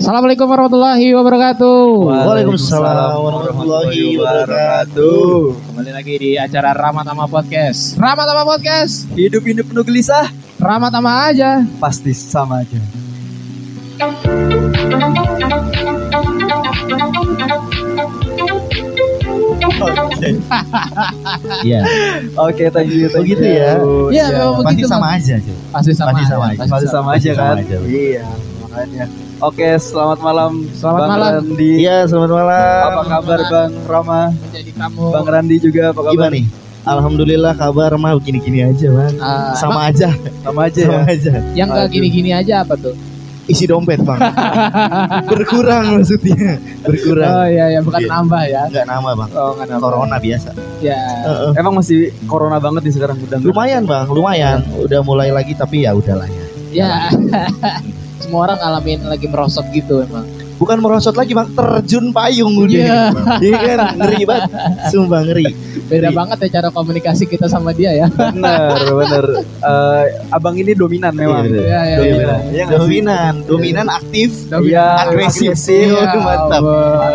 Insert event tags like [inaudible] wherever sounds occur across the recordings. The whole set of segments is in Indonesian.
Assalamualaikum warahmatullahi wabarakatuh. Waalaikumsalam warahmatullahi wabarakatuh. Kembali lagi di acara Ramatama Podcast. Ramatama Podcast. Hidup hidup penuh gelisah Ramatama aja. pasti sama aja. Iya. Oke, thank you. Thank Begitu ya? Iya, memang Pasti begitu, sama aja. Pasti sama Pasti aja. sama aja. Pasti sama aja kan? Iya, makanya. Oke, selamat malam. Selamat Bang malam. Randi. Iya, selamat malam. Apa kabar Bang Rama? Menjadi kamu. Bang Randi juga apa kabar? Gimana nih? Alhamdulillah kabar mah gini-gini aja, Bang. Ah, Sama aja, Sama aja sama ya. aja. Yang gak Aduh. gini-gini aja apa tuh? Isi dompet, Bang. [laughs] Berkurang maksudnya. Berkurang. Oh iya, ya bukan Iya. nambah ya. Enggak nama, Bang. Oh, nggak nambah. Corona biasa. Ya. Heeh. Emang masih corona banget nih sekarang udah. Lumayan, Bang. Lumayan. Udah mulai lagi tapi ya udahlah ya. Ya. [laughs] Semua orang ngalamin lagi merosot gitu emang. Bukan merosot lagi, Bang. Terjun payung udah. Iya. Iya kan? Ngeri banget. Sumpah ngeri. Beda Ngeri. banget ya cara komunikasi kita sama dia ya. Bener, bener. Eh, abang ini dominan memang. Iya. Iya, iya, Dominan. iya. Iya sih? Dominan, dominan aktif, Iya, agresif. agresif. Iya, mantap.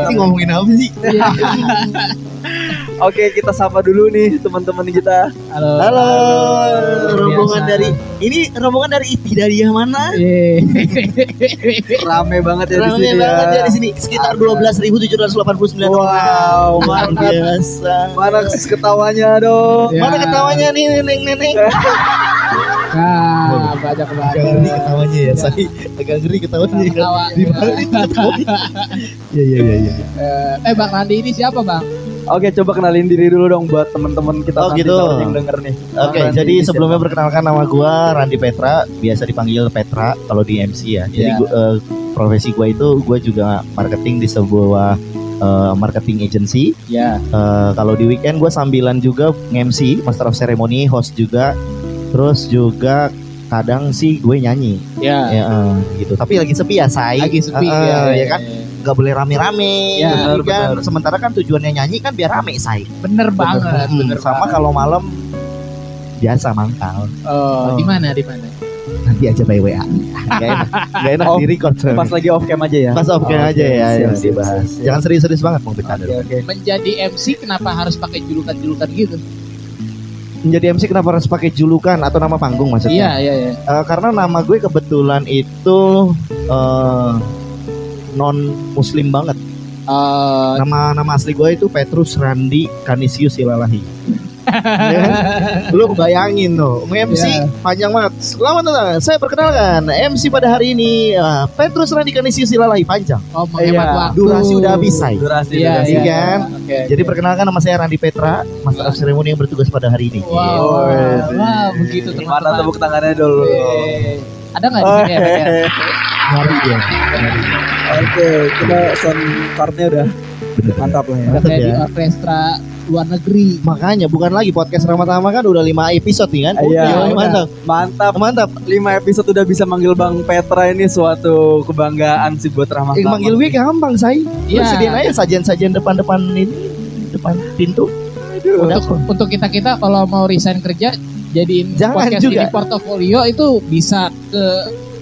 Ini ngomongin apa sih? [laughs] Oke, kita sapa dulu nih teman-teman kita. Halo. Halo, rombongan Biasa. dari ini rombongan dari Ibtidayah mana? Iya. [laughs] Rame banget ya di Ramai sini banget ya ya. di sini sekitar 12.789 Wow, orang. Luar mantap. biasa. Mana ketawanya dong? Ya. Mana ketawanya nih neneng-neneng? Nah, [laughs] banyak Agak banget. ngeri ketawanya ya, saya agak ngeri ketawanya. ya. Ketawa. Di balik ketawanya. [laughs] Iya iya iya iya. Eh, eh, Bang Randi ini siapa, Bang? Oke, coba kenalin diri dulu dong buat teman-teman kita Oh, nanti gitu. yang denger nih. Oke, Randi jadi sebelumnya siapa? perkenalkan nama gua Randi Petra, biasa dipanggil Petra kalau di MC ya. Jadi Iya. gua, eh, profesi gua itu gua juga marketing di sebuah eh, marketing agency. Ya. Eh, kalau di weekend gue sambilan juga nge-MC, master of ceremony, host juga. Terus juga kadang sih gue nyanyi, Ya. ya eh, gitu. Tapi lagi sepi ya, say. Lagi sepi Eh, ya. ya kan, nggak boleh rame-rame. Ya, kan, sementara kan tujuannya nyanyi kan biar rame, say. Bener banget, Hmm, bener sama kalau malam biasa mangkal. Oh, Oh. di mana? Di mana? Nanti aja by WA. Gak enak, enak Oh, di record. pas lagi off cam aja ya. Pas off cam Oke, aja ya, siap, yang siap, dibahas. siap. Jangan serius-serius banget mau bercanda. Oke, oke. Menjadi MC kenapa harus pakai julukan-julukan gitu? Menjadi MC kenapa harus pakai julukan atau nama panggung maksudnya? Iya, iya, iya. Eh, karena nama gue kebetulan itu eh, non muslim banget. Eh, Nama nama asli gue itu Petrus Randi Kanisius Ilalahi. Ya kan? Lu bayangin tuh, MC Iya. panjang banget. Selamat datang, saya perkenalkan MC pada hari ini eh, Petrus Randi Kanisius Ilalahi panjang. oh, Iya, waktu. Durasi udah habis, say. Durasi, Iya, durasi. iya. kan? Oke. Jadi perkenalkan nama saya Randi Petra, Master of Ceremony yang bertugas pada hari ini. Wow, Oh, wow, iya. wow, begitu Mana teman-teman. tepuk tangannya dulu. Eh, Ada nggak di sini ya? Ya? Ngeri dia. Oke, kita sound partnya udah mantap lah ya. Udah kayak ya. di orkestra luar negeri. Makanya bukan lagi podcast Ramadhan kan udah 5 episode nih kan? Iya, Gimana, udah. mantap. Mantap. Mantap. 5 episode udah bisa manggil Bang Petra ini suatu kebanggaan sih buat Rahmat. Eh, manggil gue gampang, say. Iya. Lu sediain aja sajian-sajian depan-depan ini, depan pintu. Udah Untuk untuk kita kita kalau mau resign kerja jadiin Jangan podcast juga. ini portofolio itu bisa ke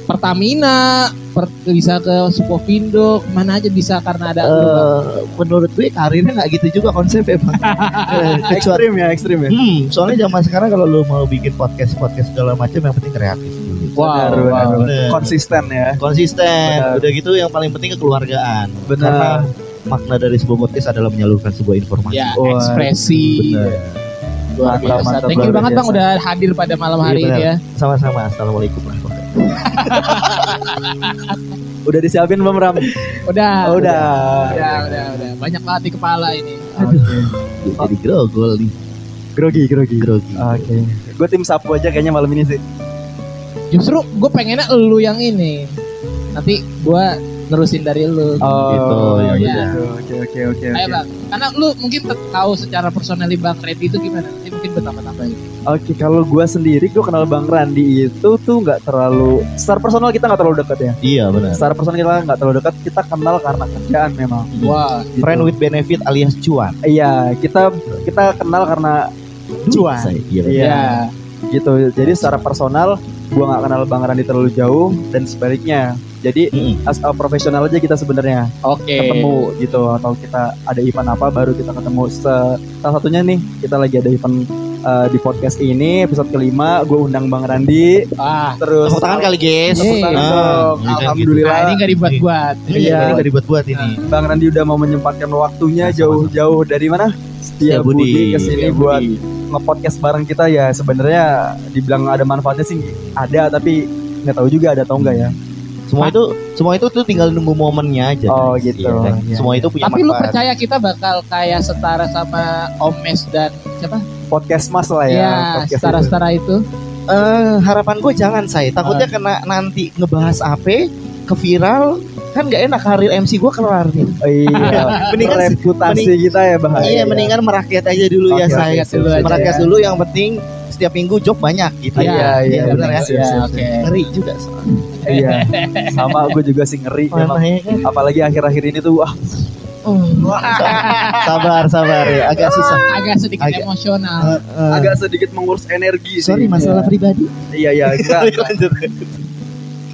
Pertamina, per- bisa ke Supovindo, ke mana aja bisa karena ada Bang. Eh, menurut gue karirnya nggak gitu juga konsepnya bang. [laughs] Eh, Kecuali, ekstrim ya, ekstrim ya. hmm, soalnya zaman sekarang kalau lu mau bikin podcast podcast segala macam yang penting kreatif dulu. Wow, Benar, wow. benar, benar. Bener. Konsisten ya. Konsisten. Benar. Udah gitu yang paling penting kekeluargaan. Benar. Karena makna dari sebuah podcast adalah menyalurkan sebuah informasi. Ya, ekspresi Bener. luar biasa. mantap, Thank you banget Bang biasa. udah hadir pada malam Iya, hari ini benar. ya. Sama-sama. Assalamualaikum warahmatullahi [laughs] Udah disiapin Bang Ram? Udah. Oh, udah. Udah, udah, udah. Banyak banget di kepala ini. Oke. Jadi grogol nih. Grogi, grogi. Grogi. Oke. Gue tim sapu aja kayaknya malam ini sih. Justru gue pengennya lu yang ini. Nanti gue nerusin dari lu. Oh, Gitu, ya udah. gitu. Oke, oke, oke. Ayo oke. bang, karena lu mungkin tahu secara personally bang Randy itu gimana? Nanti mungkin bertambah-tambah ini. Oke, kalau gue sendiri gue kenal Bang Randi itu tuh nggak terlalu secara personal kita nggak terlalu dekat ya. Iya benar. Secara personal kita nggak terlalu dekat, kita kenal karena kerjaan memang. Wah, Gitu. Friend with benefit alias cuan. Iya, kita kita kenal karena cuan. Iya. Iya. ya. gitu jadi secara personal gua nggak kenal bang Randi terlalu jauh dan sebaliknya Jadi Mm-mm. as a profesional aja kita sebenarnya Oke. ketemu gitu atau kita ada event apa baru kita ketemu. Se- salah satunya nih kita lagi ada event uh, di podcast ini episode kelima. Gue undang Bang Randi. Ah, Terus Tepuk tangan kali guys. Tepuk tangan Ah, dong. kan Alhamdulillah. nah ini gak dibuat-buat. Iya, Iya. ini gak dibuat-buat ini. Bang Randi udah mau menyempatkan waktunya Nah, jauh-jauh dari mana? Setia Budi. Budi ke sini Setia buat nge-podcast bareng kita ya. Sebenarnya dibilang ada manfaatnya sih ada tapi nggak tahu juga ada atau enggak ya. Semua itu semua itu tuh tinggal nunggu momennya aja. Oh, guys. gitu. Iya kan? Iya. Semua itu punya Tapi lu manfaat. percaya kita bakal kayak setara sama Omes dan siapa? Podcast Mas lah ya. Ya, podcast itu. setara-setara itu. Eh, harapan gue jangan saya. Takutnya Ah. kena nanti ngebahas apa ke viral kan nggak enak karir MC gue kelar nih. Oh, iya. [laughs] Mendingan reputasi mending- kita ya bahaya. iya, mendingan merakyat aja dulu ya Oke, oke, saya. siap, siap, merakyat dulu yang penting setiap minggu job banyak gitu. Iya, ya. iya, benar ya. benar. Siap, siap, oke. Ngeri juga. Iya. [laughs] Sama gue juga sih ngeri. Mana emang. ya kan? Apalagi akhir-akhir ini tuh wah sabar, sabar ya. Agak susah. Agak sedikit Agak- emosional. Eh, eh. agak sedikit mengurus energi sih. sorry masalah pribadi. Iya iya [laughs] enggak. Lanjut.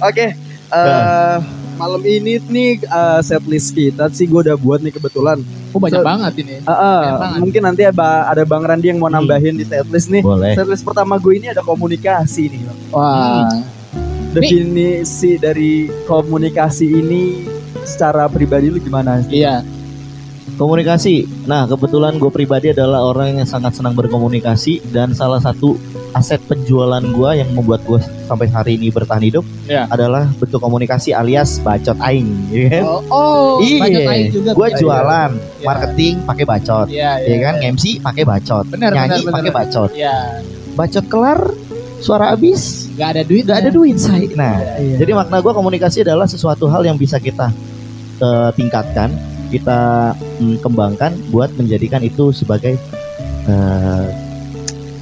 Oke, eh, malam ini nih eh, setlist kita sih gue udah buat nih kebetulan. Oh banyak So- banget ini. Eh, eh, banget. mungkin nanti ada, ada Bang Randi yang mau Hmm. nambahin di setlist nih. Boleh. Setlist pertama gue ini ada komunikasi nih. Bang. Wah. Definisi dari komunikasi ini secara pribadi lu gimana? Iya. Komunikasi. Nah, kebetulan gue pribadi adalah orang yang sangat senang berkomunikasi dan salah satu aset penjualan gue yang membuat gue sampai hari ini bertahan hidup Iya. adalah bentuk komunikasi alias bacot aing, ya kan? Oh, oh Iya, juga. gue Iya. jualan Iya. marketing pakai bacot, Iya, ya kan? MC pakai bacot, Benar, nyanyi pakai bacot, Iya. bacot kelar, suara habis, Gak ada duit. nggak ada duit saya. Nah, Iya. jadi makna gue komunikasi adalah sesuatu hal yang bisa kita eh, tingkatkan, kita mm, kembangkan buat menjadikan itu sebagai eh,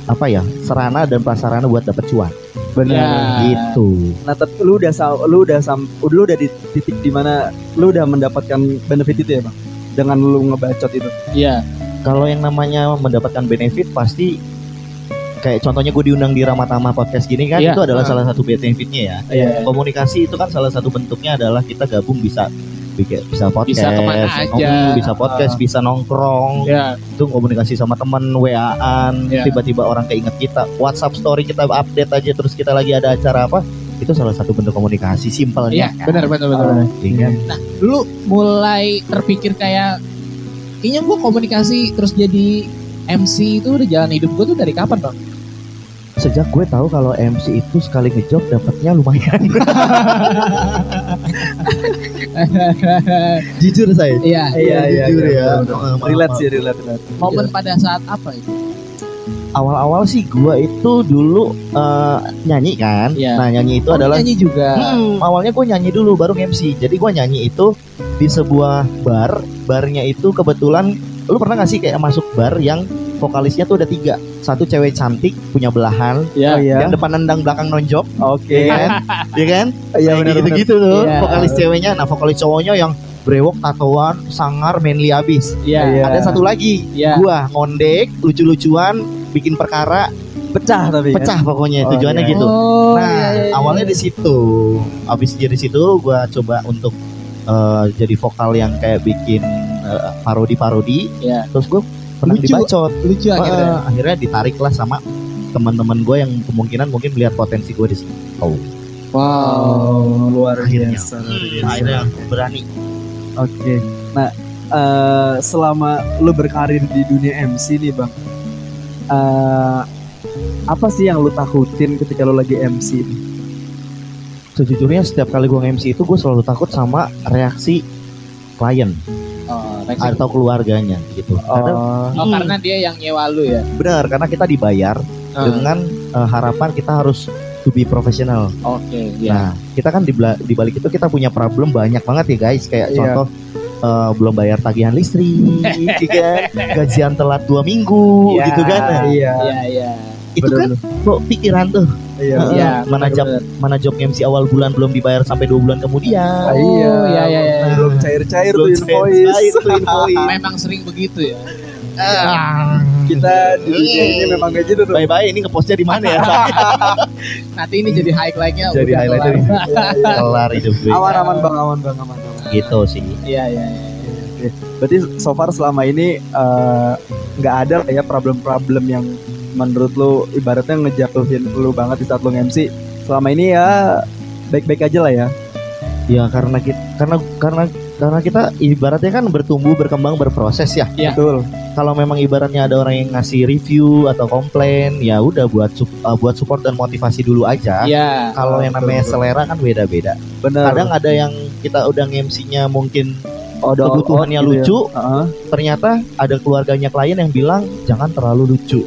apa ya sarana dan prasarana buat dapat cuan. Benar. Ya. Gitu. Nah, tet- lu udah sa- lu udah sam lu udah di titik di mana lu udah mendapatkan benefit itu ya, Bang? Dengan lu ngebacot itu. Iya. Kalau yang namanya mendapatkan benefit pasti kayak contohnya gue diundang di Ramatama podcast gini kan Iya. itu adalah Ah. salah satu benefitnya ya. Iya. Komunikasi itu kan salah satu bentuknya adalah kita gabung bisa bikin- bisa podcast, ke mana aja. bisa podcast, bisa nongkrong, Iya. itu komunikasi sama temen, WA-an, Iya. tiba-tiba orang keinget kita, WhatsApp story kita update aja terus kita lagi ada acara apa, itu salah satu bentuk komunikasi Iya, simpelnya. kan? benar benar benar. benar. Iya kan? Dulu mulai terpikir kayak kayaknya gue komunikasi terus jadi MC itu udah jalan hidup gue tuh dari kapan bang? Sejak gue tahu kalau MC itu sekali ngejob dapatnya lumayan. [laughs] Jujur saya. Iya. Iya, iya, jujur iya, ya. maaf, Relate sih, relate, relate. Momen pada saat apa itu? Awal-awal sih gue itu dulu eh, nyanyi kan. Iya. Nah nyanyi itu Oh, adalah nyanyi juga. Hmm, awalnya gue nyanyi dulu baru MC. Jadi gue nyanyi itu di sebuah bar. Barnya itu kebetulan lu pernah gak sih kayak masuk bar yang vokalisnya tuh ada tiga. Satu cewek cantik punya belahan, Iya. Oh, iya. yang depan nendang belakang nonjok, Oke. ya kan? Iya kan? Iya, benar, gitu-gitu tuh. Iya. Vokalis ceweknya, nah vokalis cowoknya yang brewok, tatoan, sangar, manly abis. Iya. Iya. Ada satu lagi, Iya. gua ngondek, lucu-lucuan, bikin perkara, Pecah tapi kan? pecah pokoknya Oh, tujuannya iya. gitu. Oh, Nah, iya, iya, iya. awalnya di situ. Habis dari situ gua coba untuk eh, jadi vokal yang kayak bikin parodi-parodi. Iya. Terus gue pernah Lucu. dibacot. lucu akhirnya. Eh, akhirnya ditarik lah sama teman-teman gue yang kemungkinan mungkin melihat potensi gue di situ. Oh, Oh, luar Akhirnya. biasa. luar Hmm, akhirnya berani. Oke. Nah, eh, selama lu berkarir di dunia MC nih, Bang. eh, apa sih yang lu takutin ketika lu lagi MC? nih? Sejujurnya setiap kali gue MC itu gue selalu takut sama reaksi klien Atau keluarganya gitu. Karena Oh, Oh, karena dia yang nyewa lu ya. benar karena kita dibayar Ah, dengan eh, harapan kita harus to be profesional. Oke, ya. Nah, kita kan di, balik itu kita punya problem banyak banget ya guys. Kayak Iya. contoh eh, belum bayar tagihan listrik, ya kan? [laughs] gajian telat dua minggu, Iya, gitu kan? Iya. Iya, iya. itu kan bener-bener. kok pikiran tuh. Iya. Iya, mana job mana job MC awal bulan belum dibayar sampai dua bulan kemudian. Ah, Oh, iya. iya, iya, iya. Belum cair-cair tuh Belum invoice. cair tuh [laughs] invoice. Memang sering begitu ya. Ah, kita di dunia ini memang kayak gitu tuh. Bye bye ini ngepostnya di mana ya? [laughs] Nanti ini jadi highlightnya Jadi highlightnya kelar. Kelar hidup gue. Aman aman bang, aman bang, aman aman. Gitu sih. Iya iya. iya. Berarti so far selama ini eh, nggak ada lah ya problem-problem yang menurut lu ibaratnya ngejatuhin lu banget di saat lu MC. Selama ini ya baik-baik aja lah ya. Ya karena kita karena karena karena kita ibaratnya kan bertumbuh, berkembang, berproses ya. Ya. Betul. Kalau memang ibaratnya ada orang yang ngasih review atau komplain, ya udah buat sup- uh, buat support dan motivasi dulu aja. Iya. Kalau yang namanya Betul, selera kan beda-beda. Benar. Kadang ada yang kita udah MC-nya mungkin Oh, ada kebutuhannya gitu lucu, ya. Heeh. ternyata ada keluarganya klien yang bilang jangan terlalu lucu.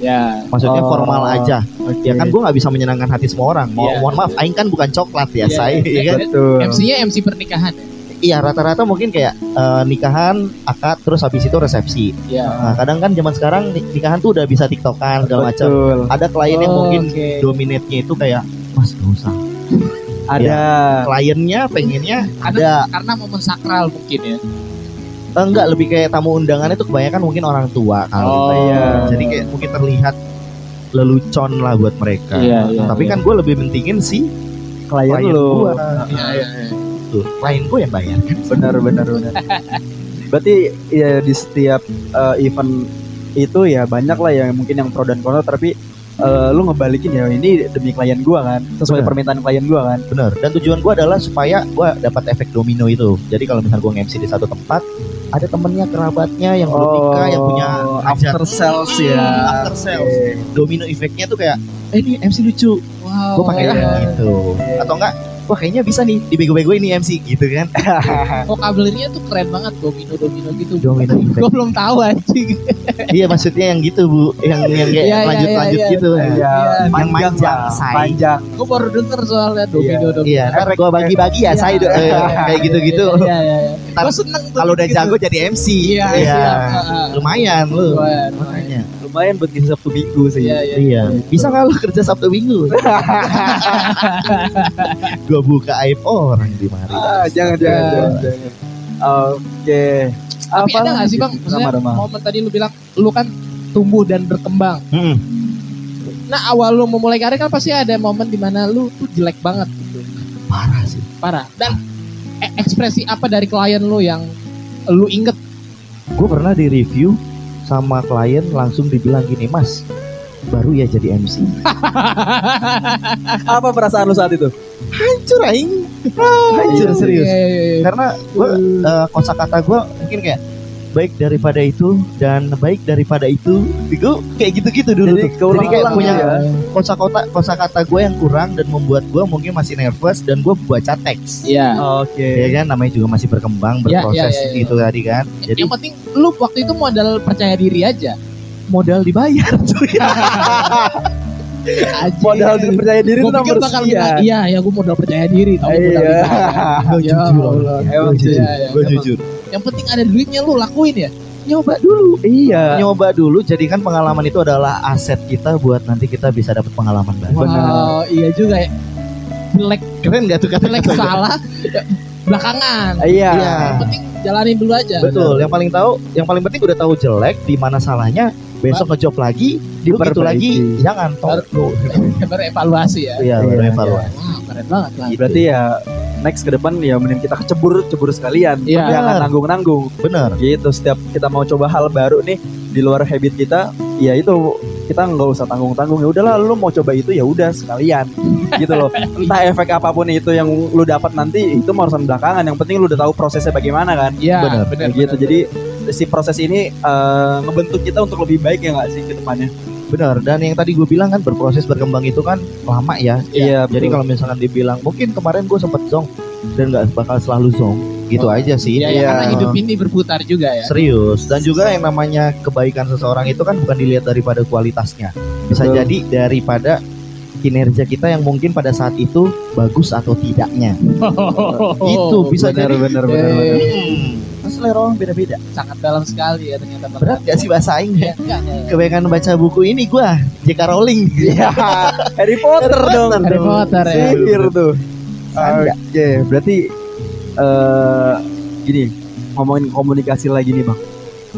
Ya. Maksudnya Oh, formal aja. Oke. Ya kan gue nggak bisa menyenangkan hati semua orang. Mo- Iya. Mohon maaf, Aing kan bukan coklat ya, Iya, saya. iya. ya kan? Betul. MC-nya MC pernikahan. Iya rata-rata mungkin kayak eh, nikahan, akad, terus habis itu resepsi. Iya. Nah kadang kan zaman sekarang ni- nikahan tuh udah bisa tiktokan segala macam. Ada klien yang Oh, mungkin oke. dominate-nya itu kayak mas gak usah. Ada. Kliennya pengennya Karena, ada karena momen sakral mungkin ya. Eh, enggak lebih kayak tamu undangan itu kebanyakan mungkin orang tua kali. Oh, iya. Jadi kayak mungkin terlihat lelucon lah buat mereka. Iya, iya, Tapi iya. kan gue lebih mentingin si klien klien lu. gua. Iya iya. iya. tuh klien gue yang bayar. Benar benar benar. Berarti ya di setiap eh, event itu ya banyak lah yang mungkin yang pro dan kontra tapi eh, lu ngebalikin ya ini demi klien gua kan sesuai Benar. permintaan klien gua kan. Bener. Dan tujuan gue adalah supaya gue dapat efek domino itu. Jadi kalau misalnya gue MC di satu tempat, ada temennya, kerabatnya yang belum nikah, yang punya hajat. after sales ya. After sales. Domino efeknya tuh kayak, eh ini MC lucu, Wow. gue pakai lah gitu. Atau enggak, wah kayaknya bisa nih dibego-begoin nih MC gitu kan. [laughs] Vocabulary-nya tuh keren banget domino domino gitu. Domino. Gue belum tahu anjing. iya maksudnya yang gitu bu, yang yang kayak Iya, iya, lanjut-lanjut iya, iya. gitu. Iya, Yang panjang say. panjang. Gue baru denger soalnya domino domino. Iya, ntar gue bagi-bagi ya, saya [laughs] kayak gitu-gitu. Iya iya iya. Gue seneng tuh Kalau udah gitu. jago jadi MC, Iya Iya. iya. Heeh. lumayan lu. Makanya. Lumayan buat ngisi Sabtu Minggu sih. Iya iya. Iya, bisa kalau kerja Sabtu Minggu. [laughs] Gua buka aib orang di mari. Ah, jangan Iya. jangan jangan. jangan. Oke. Tapi ada gak sih bang? Maksudnya Ramah-ramah. momen tadi lu bilang lu kan tumbuh dan berkembang. Hmm. Nah awal lu memulai karir kan pasti ada momen di mana lu tuh jelek banget gitu. Parah sih. Parah. Dan e- ekspresi apa dari klien lu yang lu inget? Gue pernah di review sama klien langsung dibilang gini, Mas, baru ya jadi MC. [laughs] Apa perasaan lu saat itu? Hancur aing. Hancur serius. Iya, iya, iya. Karena gue kosa kata gue mungkin kayak baik daripada itu dan baik daripada itu itu kayak gitu-gitu dulu Jadi tuh. Jadi kayak punya ya. kosa kata kosa kata gue yang kurang dan membuat gue mungkin masih nervous dan gue baca teks Iya. Oke. ya kan namanya juga masih berkembang Ya, berproses ya, ya, ya. gitu tadi kan jadi Yang penting lu waktu itu modal percaya diri aja. modal dibayar cuy [laughs] Modal percaya diri itu Gue pikir nomor bakal sekian. iya ya gue modal percaya diri. Modal Iya. gue Ya jujur. Emang jujur Iya, iya. gue jujur Yang penting ada duitnya lu lakuin ya. nyoba dulu Iya. nyoba dulu jadikan pengalaman itu adalah aset kita buat nanti kita bisa dapat pengalaman baru Wow, iya juga ya. Jelek keren gak tuh jelek kata-kata salah belakangan. Iya. Iya. Yang penting jalanin dulu aja. betul yang paling tahu yang paling penting udah tahu jelek di mana salahnya besok ngejob lagi di gitu lagi jangan Baru- toh Baru evaluasi ya. iya baru Iya, evaluasi Wah, keren banget lah. Berarti ya next ke depan ya mending kita kecebur cebur sekalian. Iya. Jangan nanggung-nanggung. bener Gitu setiap kita mau coba hal baru nih di luar habit kita, ya itu kita nggak usah tanggung-tanggung. Ya udahlah lu mau coba itu ya udah sekalian. gitu loh. [laughs] Entah efek apa pun itu yang lu dapat nanti itu mau urusan belakangan. Yang penting lu udah tahu prosesnya bagaimana kan. Iya, Bener. benar. Gitu. Jadi si proses ini eh, ngebentuk kita untuk lebih baik ya nggak sih ke depannya. bener dan yang tadi gue bilang kan berproses berkembang itu kan lama ya Iya. jadi kalau misalkan dibilang mungkin kemarin gue sempet zong dan nggak bakal selalu zong gitu Oh. aja sih Iya, ya, Iya. karena hidup ini berputar juga ya. serius dan juga yang namanya kebaikan seseorang itu kan bukan dilihat daripada kualitasnya bisa Betul. jadi daripada kinerja kita yang mungkin pada saat itu bagus atau tidaknya [laughs] itu bisa benar, jadi benar benar Eh, benar. Selera orang beda-beda sangat dalam sekali ya ternyata berat gak sih bahasa Aing Ya, enggak, kebanyakan baca buku ini gua J.K. Rowling Iya. [laughs] Harry Potter dong. Harry Potter ya. Sihir tuh. Oke, berarti eh gini ngomongin komunikasi lagi nih bang.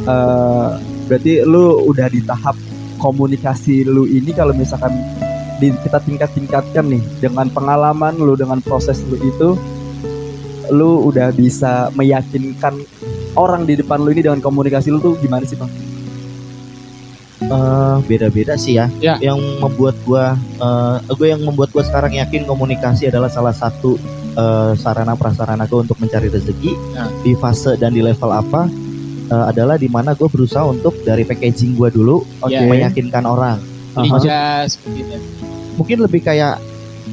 Eh berarti lu udah di tahap komunikasi lu ini kalau misalkan di, kita tingkat-tingkatkan nih dengan pengalaman lu dengan proses lu itu lu udah bisa meyakinkan orang di depan lu ini dengan komunikasi lu tuh gimana sih bang? Eh, beda-beda sih ya. Ya. Yang membuat gua eh gue yang membuat gua sekarang yakin komunikasi adalah salah satu eh, sarana prasarana gue untuk mencari rezeki Ya. di fase dan di level apa eh, adalah di mana gue berusaha untuk dari packaging gua dulu Oke. Ya. meyakinkan orang. Ijas begitu. Mungkin lebih kayak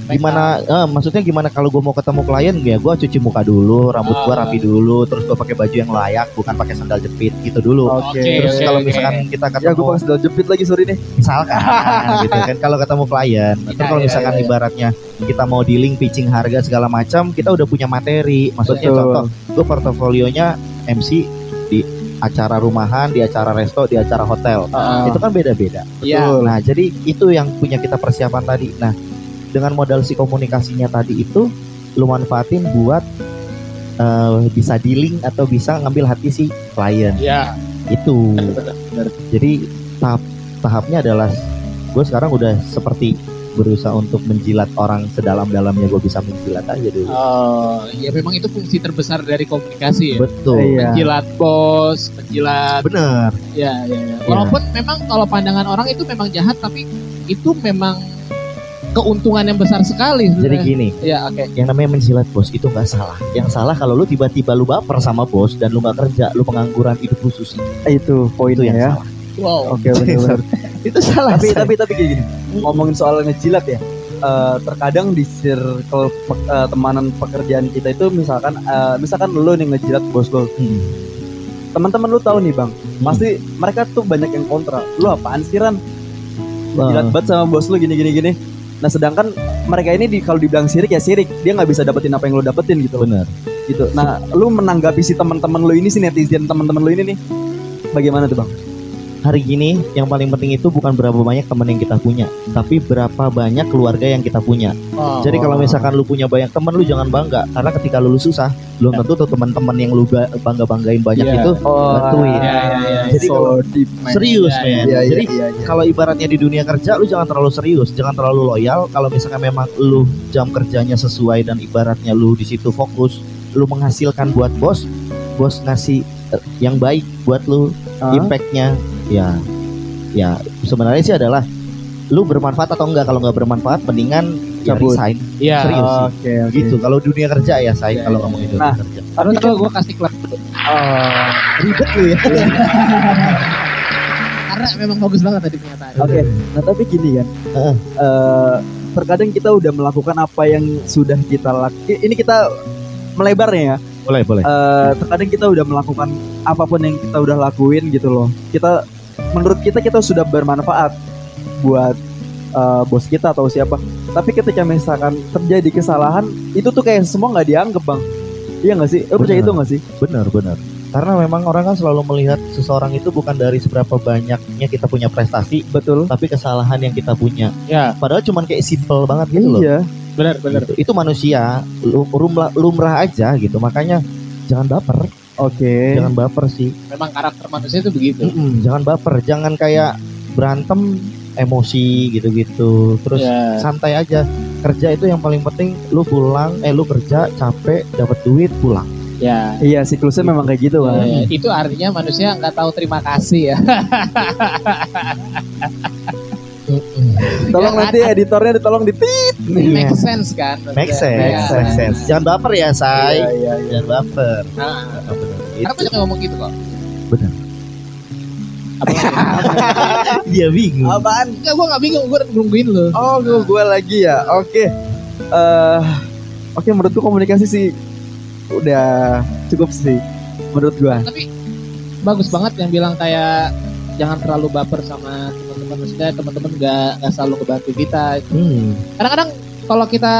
gimana eh, maksudnya gimana kalau gue mau ketemu klien ya gue cuci muka dulu rambut gue Ah. rapi dulu terus gue pakai baju yang layak bukan pakai sandal jepit gitu dulu Oke. terus Oke, kalau oke. misalkan kita Ya ketemu gue pas sandal jepit lagi sorry nih. misalkan [laughs] gitu kan kalau ketemu klien terus Iya, kalau iya, misalkan iya. ibaratnya kita mau dealing pitching harga segala macam kita udah punya materi maksudnya Betul. contoh gue portofolionya MC di acara rumahan di acara resto di acara hotel Ah. itu kan beda-beda Iya. Betul. Nah, jadi itu yang punya kita persiapan tadi. Nah, dengan modal si komunikasinya tadi itu lu manfaatin buat eh, bisa dealing atau bisa ngambil hati si klien. Iya. Itu. Benar, benar. Jadi tahap tahapnya adalah gue sekarang udah seperti berusaha untuk menjilat orang sedalam-dalamnya gue bisa menjilat aja dulu. Oh, ya memang itu fungsi terbesar dari komunikasi ya. Betul. Iya. Menjilat bos, menjilat Bener. ya, ya, ya. Walaupun memang kalau pandangan orang itu memang jahat tapi itu memang keuntungan yang besar sekali. Jadi sebenarnya. gini, ya oke. yang namanya menjilat bos itu nggak salah. Yang salah kalau lu tiba-tiba lu baper sama bos dan lu nggak kerja, lu pengangguran hidup khusus itu Itu poinnya yang ya. salah. Wow. Oke benar-benar. Itu salah. tapi tapi tapi kayak gini ngomongin soal ngejilat ya eh, terkadang di circle pe- eh, temanan pekerjaan kita itu misalkan eh, misalkan lo nih ngejilat bos lo Hmm. teman-teman lu tahu nih bang pasti mereka tuh banyak yang kontra lu apaan sih Ran ngejilat banget sama bos lu gini gini gini nah sedangkan mereka ini di kalau dibilang sirik ya sirik. Dia nggak bisa dapetin apa yang lu dapetin gitu loh. Bener. gitu. Nah lu menanggapi si teman-teman lu ini si netizen teman-teman lu ini nih bagaimana tuh bang Hari gini yang paling penting itu bukan berapa banyak teman yang kita punya, tapi berapa banyak keluarga yang kita punya. Oh. Jadi kalau misalkan lu punya banyak teman, lu jangan bangga karena ketika lu susah, belum tentu tuh teman-teman yang lu bangga banggain banyak Iya. itu oh bantuin. Ya, ya, ya. Jadi so kalau deep man. serius Iya, men. Iya, iya, Jadi iya, iya. kalau ibaratnya di dunia kerja lu jangan terlalu serius, jangan terlalu loyal. Kalau misalkan memang lu jam kerjanya sesuai dan ibaratnya lu di situ fokus, lu menghasilkan buat bos, bos ngasih eh, yang baik buat lu, Ah. impactnya ya ya sebenarnya sih adalah lu bermanfaat atau enggak kalau nggak bermanfaat mendingan ya Cabut. resign Iya. Serius sih. Oke, oke. gitu kalau dunia kerja ya saya Iya, kalau iya, ngomongin iya. dunia Nah. kerja Terus kalau gue kasih klub Oh, ribet lu ya [laughs] karena memang bagus banget tadi pernyataan. Oke, nah tapi gini kan, Heeh. eh, terkadang kita udah melakukan apa yang sudah kita lakukan. Ini kita melebarnya ya. boleh boleh Eh, terkadang kita udah melakukan apa pun yang kita udah lakuin gitu loh. Kita, menurut kita kita sudah bermanfaat buat eh, bos kita atau siapa. Tapi ketika misalkan terjadi kesalahan, itu tuh kayak semua nggak dianggap bang. Iya nggak sih? Lo percaya itu nggak sih? benar benar karena memang orang kan selalu melihat seseorang itu bukan dari seberapa banyaknya kita punya prestasi Betul. tapi kesalahan yang kita punya Ya, padahal cuman kayak simple banget gitu loh Iya. benar benar. Gitu. itu manusia lu- lumrah, lumrah aja gitu makanya jangan baper Oke. jangan baper sih Memang karakter manusia itu begitu. Mm-mm, jangan baper jangan kayak berantem emosi gitu-gitu terus Ya. santai aja kerja itu yang paling penting lu pulang eh lu kerja capek dapat duit pulang Ya. Iya siklusnya memang kayak gitu kan. Ya, itu artinya manusia nggak tahu terima kasih ya. [laughs] Tolong Ya, nanti kan? editornya ditolong di tit. Make sense kan? make sense Ya. make sense jangan baper ya say Iya, iya, iya. jangan baper Nah, karena banyak yang ngomong gitu kok. Benar. Apa [laughs] dia bingung Apaan? Enggak, gue nggak bingung, gue nungguin lu. Oh, gue gue lagi ya. Oke. Eh, oke menurutku komunikasi sih udah cukup sih menurut gua. Tapi bagus banget yang bilang kayak jangan terlalu baper sama teman-teman. Maksudnya teman-teman nggak nggak selalu kebantu kita. hmm. Kadang-kadang kalau kita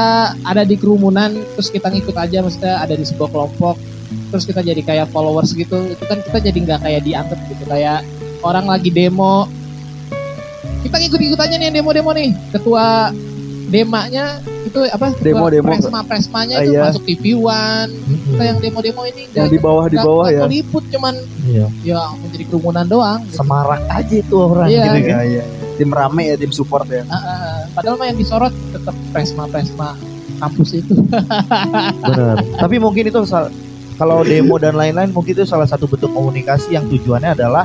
ada di kerumunan, terus kita ngikut aja, maksudnya ada di sebuah kelompok, terus kita jadi kayak followers gitu, itu kan kita jadi nggak kayak dianggap gitu, kayak orang lagi demo, kita ngikut-ngikut aja nih demo-demo nih, ketua demanya itu apa Demo, demo. presma presmanya Ah, itu iya. masuk TV One kita yang demo-demo ini Yang di bawah di bawah nggak ya. meliput cuman Iya. ya menjadi kerumunan doang gitu. Semarak aja itu orang Iya. gitu kan. Iya, iya. Tim rame ya, tim support ya. Ah, ah, padahal mah yang disorot tetap presma presma kampus itu [laughs] Bener. Tapi mungkin itu kalau demo dan lain-lain mungkin itu salah satu bentuk komunikasi yang tujuannya adalah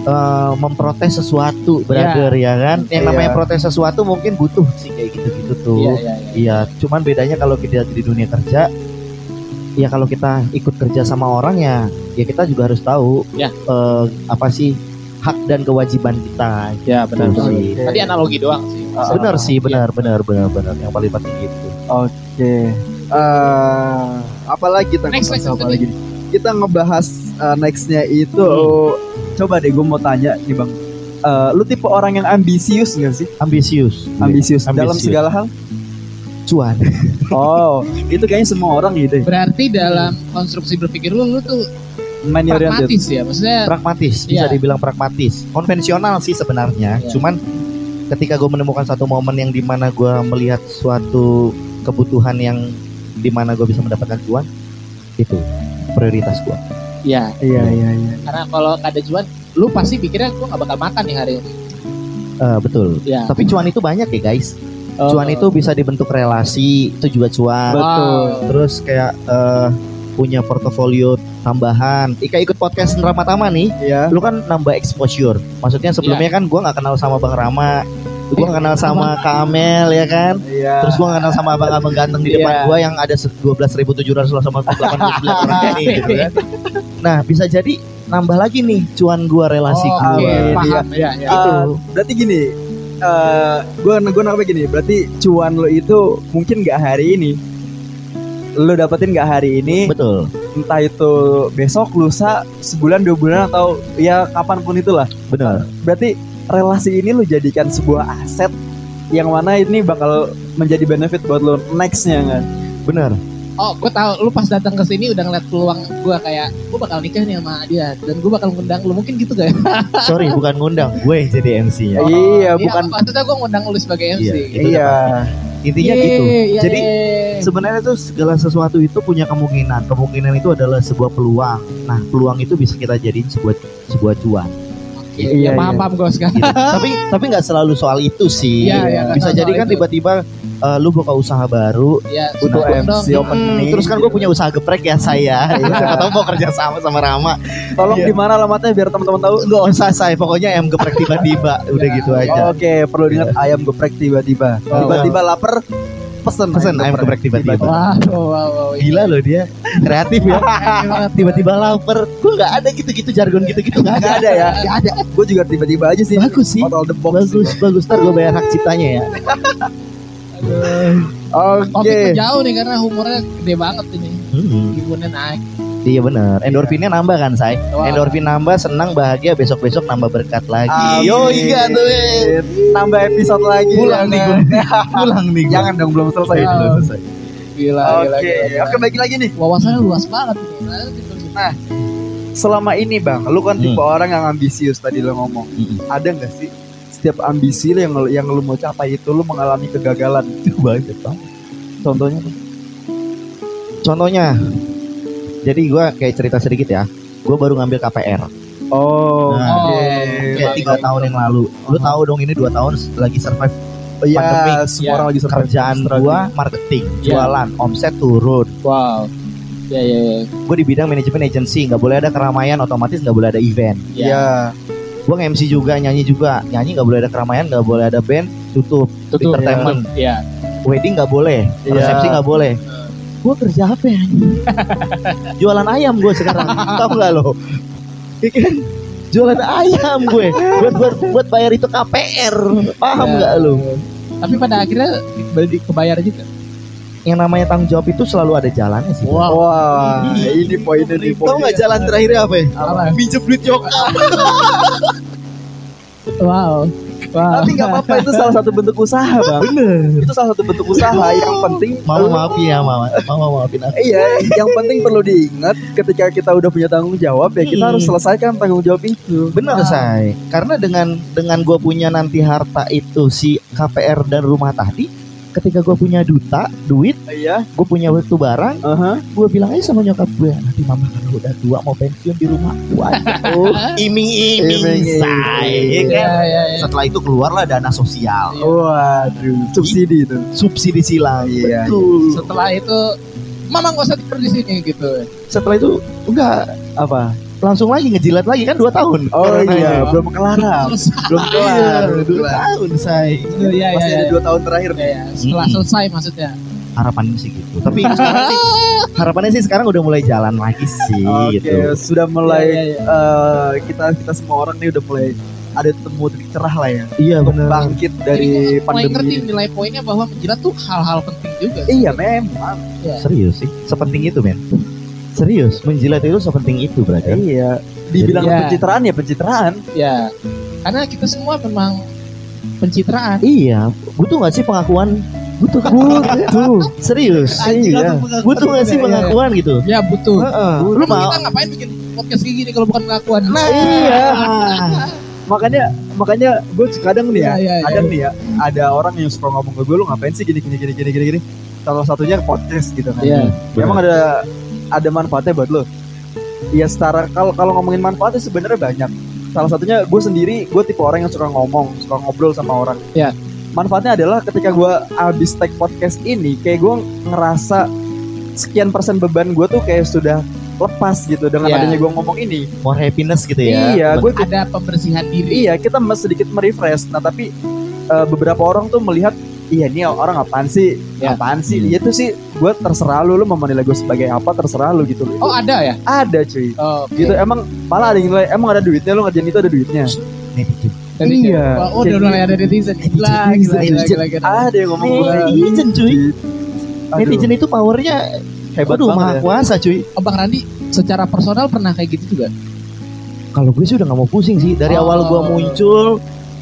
eh, memprotes sesuatu, brother ya kan. Yang Iya. namanya protes sesuatu mungkin butuh sih kayak gitu-gitu tuh. iya iya iya Iya, cuman bedanya kalau kita di dunia kerja, ya kalau kita ikut kerja sama orang ya, ya kita juga harus tahu Ya. eh, apa sih hak dan kewajiban kita. ya benar, benar. Oke. tadi analogi doang sih Ah, benar sih, benar, benar, benar, benar. Yang paling penting itu. Oke. Eh, apalagi kita Next, next, apa next. lagi? Kita ngebahas eh, nextnya itu. Coba deh, gue mau tanya nih bang. Eh, lu tipe orang yang ambisius gak sih? Ambisius. Ambisius, dalam Ambisius. segala hal. Cuan. [laughs] Oh, itu kayaknya semua orang gitu. ya. berarti dalam konstruksi berpikir lu lu tuh Money oriented. pragmatis ya maksudnya pragmatis bisa Iya. dibilang pragmatis konvensional sih sebenarnya Iya. cuman ketika gue menemukan satu momen yang di mana gue melihat suatu kebutuhan yang di mana gue bisa mendapatkan cuan itu prioritas gue ya Iya, iya, iya. karena kalau ada cuan lu pasti pikirnya gua nggak bakal makan nih hari ini. Eh, betul. Ya tapi cuan itu banyak ya guys. Oh. cuan itu bisa dibentuk relasi itu juga cuan Betul. terus kayak eh, punya portofolio tambahan. Ika ikut podcast Rama Tama nih. Iya. lu kan nambah exposure. Maksudnya sebelumnya kan gue nggak kenal sama Bang Rama gue kenal sama Kak Amel ya kan Iya. Terus gua kenal sama abang-abang ganteng di depan Iya. gua yang ada 12.789 [laughs] orang ini gitu kan. Nah, bisa jadi nambah lagi nih cuan gua relasi Oh, gua. oke, Iya. paham ya, ya. Itu. Eh, berarti gini, eh gue gue gini, berarti cuan lo itu mungkin nggak hari ini, lo dapetin nggak hari ini, Betul. entah itu besok, lusa, sebulan, dua bulan atau ya kapan pun itulah. Benar. Berarti relasi ini lo jadikan sebuah aset yang mana ini bakal menjadi benefit buat lo nextnya kan? Benar. Oh, gue tahu lu pas datang ke sini udah ngeliat peluang gue kayak gue bakal nikah nih sama dia dan gue bakal ngundang lu mungkin gitu gak [laughs] ya? Sorry, bukan ngundang, gue yang jadi MC-nya. Iya, bukan. maksudnya gue ngundang lu sebagai MC. Iya, gitu. itu Iya, Intinya Yeay, gitu. iya, Jadi sebenarnya tuh segala sesuatu itu punya kemungkinan. Kemungkinan itu adalah sebuah peluang. Nah, peluang itu bisa kita jadiin sebuah sebuah cuan. Iya, ya, paham iya. paham gue sekarang. Gitu. tapi tapi nggak selalu soal itu sih. Iya, iya, bisa jadi kan tiba-tiba eh, lu buka usaha baru, Ya, butuh MC dong. opening. Hmm, terus kan gue punya usaha geprek ya saya. [laughs] Siapa tahu mau kerja sama sama Rama. Tolong Iya. di mana alamatnya biar teman-teman tahu. Gak usah saya, pokoknya em geprek tiba-tiba. Udah gitu aja. Oke, perlu diingat ayam geprek tiba-tiba. Oh. Tiba-tiba lapar, pesen Pesen ayam geprek tiba-tiba. Wah, wow, wow, wow. Gila loh dia, kreatif ya. Tiba-tiba lapar. Gue nggak ada gitu-gitu jargon gitu-gitu nggak Gak ada ya? Gak ada. Gue juga tiba-tiba aja sih. Bagus sih. Out the box. Bagus, bagus. Ntar gue bayar hak ciptanya ya. Oke. Topik jauh nih karena humornya gede banget ini. Hmm, Ibunya naik. Iya bener. Endorfinnya nambah kan, say? Wah. Endorfin nambah, senang, bahagia. Besok-besok nambah berkat lagi. Amin. Yo, iya tuh. Nambah episode lagi. Pulang nih gue. [laughs] Pulang nih. Jangan dong belum selesai. Wow. Belum selesai. Gila, gila, Oke, gila. oke balik lagi nih. Wawasannya luas banget ini. Nah, Selama ini bang, lu kan tipe Hmm. orang yang ambisius tadi lo ngomong. Mm-mm. Ada nggak sih setiap ambisi lu yang yang lu mau capai itu lu mengalami kegagalan? [laughs] Banget, Bang. Contohnya? Contohnya, jadi gue kayak cerita sedikit ya. Gue baru ngambil KPR. Oh, Nah, oke. Kayak tiga tahun yang lalu. Lu tahu dong ini dua tahun lagi survive Iya, pandemi. semua Ya. orang lagi survive. kerjaan Struggling. gua marketing, Ya. jualan, omset turun. wow. Ya, ya, ya. Gue di bidang manajemen agency, nggak boleh ada keramaian, otomatis nggak boleh ada event. Iya. Gue nge-MC juga, nyanyi juga, nyanyi nggak boleh ada keramaian, nggak boleh ada band, tutup. Tutup. Entertainment. Ya. Wedding nggak boleh, Iya. resepsi nggak boleh. Gue kerja apa ya? [laughs] Jualan ayam gue sekarang, tahu nggak lo? Iya kan? Jualan ayam gue, buat buat buat bayar itu KPR, paham Ya. nggak lo? Tapi pada akhirnya beli kebayar juga. Yang namanya tanggung jawab itu selalu ada jalannya sih. Wow. Wah, ini poinnya nih. Tahu nggak jalan terakhirnya apa ya? Apa? Minjem duit nyokap. Wow. Wow. Tapi nggak apa-apa itu salah satu bentuk usaha bang. Bener. Itu salah satu bentuk usaha yang penting. Mama maafin ya mama, mama maafin aku. Iya, yang penting perlu diingat ketika kita udah punya tanggung jawab ya kita Hmm. harus selesaikan tanggung jawab itu. Bener say, karena dengan dengan gue punya nanti harta itu si KPR dan rumah tadi, ketika gue punya duta duit Iya. gue punya waktu barang Aha. gue bilang aja sama nyokap gue nanti mama kalau udah tua mau pensiun di rumah waduh [laughs] iming-iming Iming-iming. say ya kan? ya, ya, ya. setelah itu keluarlah dana sosial Waduh, subsidi itu. subsidi silang Iya. betul setelah itu mama nggak usah tidur di sini gitu setelah itu enggak Apa? Langsung lagi ngejilat lagi kan dua tahun Oh iya, ini. belum kelar. belum Iya, kelar. belum dua tahun say Iya, iya, Masih iya. ada dua tahun terakhir nih. Ya, ya. Setelah Mm-mm. selesai maksudnya. harapannya sih gitu tapi sih harapannya sih sekarang udah mulai jalan lagi sih Oke, gitu sudah mulai Iya, iya, eh, kita kita semua orang nih udah mulai ada temu titik cerah lah ya. iya benar bangkit dari Jadi, mulai pandemi ngerti ini. nilai poinnya bahwa menjilat tuh hal-hal penting juga. sih. Iya memang. serius sih sepenting itu men serius menjilat itu sepenting itu brother Iya. Dibilang Jadi- Iya. pencitraan ya pencitraan. Ya. Karena kita semua memang pencitraan. iya butuh nggak sih pengakuan butuh kan [laughs] Butuh. serius iya. butuh nggak sih Iya, iya. pengakuan gitu Ya butuh. Heeh. Lu lu mau kita ngapain bikin podcast kayak gini kalau bukan pengakuan? nah Iya. [laughs] Makanya makanya gue kadang nih ya, iya, iya. kadang nih ya ada orang yang suka ngomong ke gue lu ngapain sih gini gini gini gini gini gini. Salah satunya podcast gitu kan. Iya. Emang ada ada manfaatnya buat lo? Ya setara kalau kalau ngomongin manfaatnya sebenarnya banyak. Salah satunya gue sendiri, gue tipe orang yang suka ngomong, suka ngobrol sama orang. Ya. Manfaatnya adalah ketika gue abis take podcast ini, kayak gue ngerasa sekian persen beban gue tuh kayak sudah lepas gitu dengan Ya. adanya gue ngomong ini. more happiness gitu ya Iya, gue Ada pembersihan diri. iya kita sedikit merefresh. Nah tapi eh, beberapa orang tuh melihat iya ini orang apaan sih? Ya. Apaan sih? Hmm. Itu sih gue terserah lu, lu mau menilai gue sebagai apa terserah lu gitu. Oh ada ya? Ada cuy. Oh, gitu emang malah ada yang nilai emang ada duitnya lo ngerjain itu ada duitnya netizen Iya. Oh, udah mulai ada netizen. Gila, gila, gila, ada yang ngomong gue netizen cuy Aduh, netizen itu powernya hebat banget maha ya. kuasa cuy Oh, Bang Randi, secara personal pernah kayak gitu juga? kalau gue sih udah nggak mau pusing sih dari Oh. awal gue muncul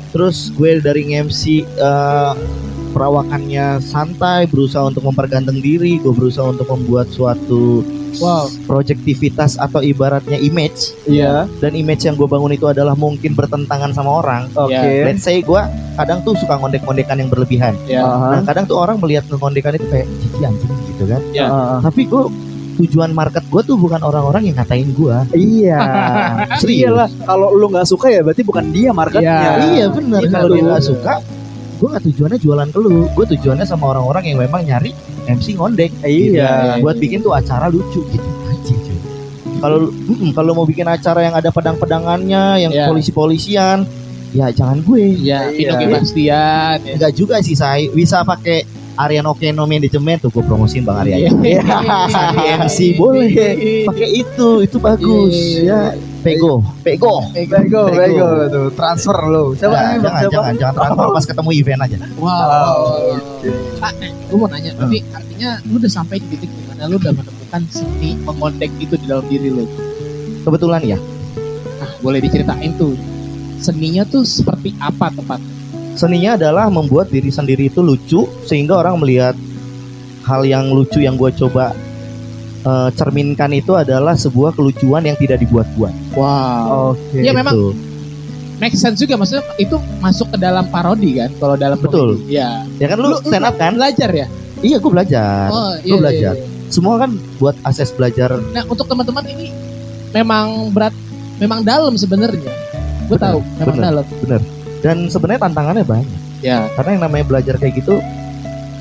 terus gue dari MC perawakannya santai berusaha untuk memperganteng diri gue berusaha untuk membuat suatu Wow. projektivitas atau ibaratnya image iya dan image yang gue bangun itu adalah mungkin bertentangan sama orang oke Ya, let's say gue kadang tuh suka ngondek-ngondekan yang berlebihan Ya. Aha. nah kadang tuh orang melihat ngondekan itu kayak cici anjing gitu kan Ya. Aha. tapi gue tujuan market gue tuh bukan orang-orang yang ngatain gue iya [laughs] Serius. iyalah kalau lu nggak suka ya berarti bukan dia marketnya Iya. Iya benar. Kalau dia nggak suka, gue nggak tujuannya jualan ke lu. Gue tujuannya sama orang-orang yang memang nyari MC ngondek. Iya. Gitu. Buat bikin tuh acara lucu gitu aja. Kalau mm-mm, kalau mau bikin acara yang ada pedang-pedangannya, yang Iya. polisi-polisian, ya jangan gue. Ya, Iya. Pino Bastian. Ya. Enggak juga sih saya bisa pakai Aryan Okeno manajemen tuh gue promosiin Bang Arya. Iya. MC boleh. Pakai itu, itu bagus. Iya. Ya, pego, pego. Bego. bego tuh transfer lo. Siapa Jangan, namanya? jangan, Siapa? jangan, jangan transfer pas ketemu event aja. Wow. Oke. Ah, eh, gue mau nanya, tapi artinya lu udah sampai di titik di mana lu udah menemukan seni mengondek itu di dalam diri lu. Kebetulan ya, Nah, boleh diceritain tuh seninya tuh seperti apa tepat? Seninya adalah membuat diri sendiri itu lucu sehingga orang melihat hal yang lucu yang gue coba eh, cerminkan itu adalah sebuah kelucuan yang tidak dibuat-buat. Wow. Oke. Iya, memang Gitu. make sense juga maksudnya itu masuk ke dalam parodi kan kalau dalam Betul. komedi. Iya. Ya kan lu, stand up kan? Belajar ya? Iya, gue belajar. Oh, Gue belajar. iya, iya. Semua kan buat akses belajar. Nah, untuk teman-teman ini memang berat memang dalam sebenarnya. Gue Benar, tahu, memang benar. dalam. Dan sebenarnya tantangannya banyak. Ya. Karena yang namanya belajar kayak gitu,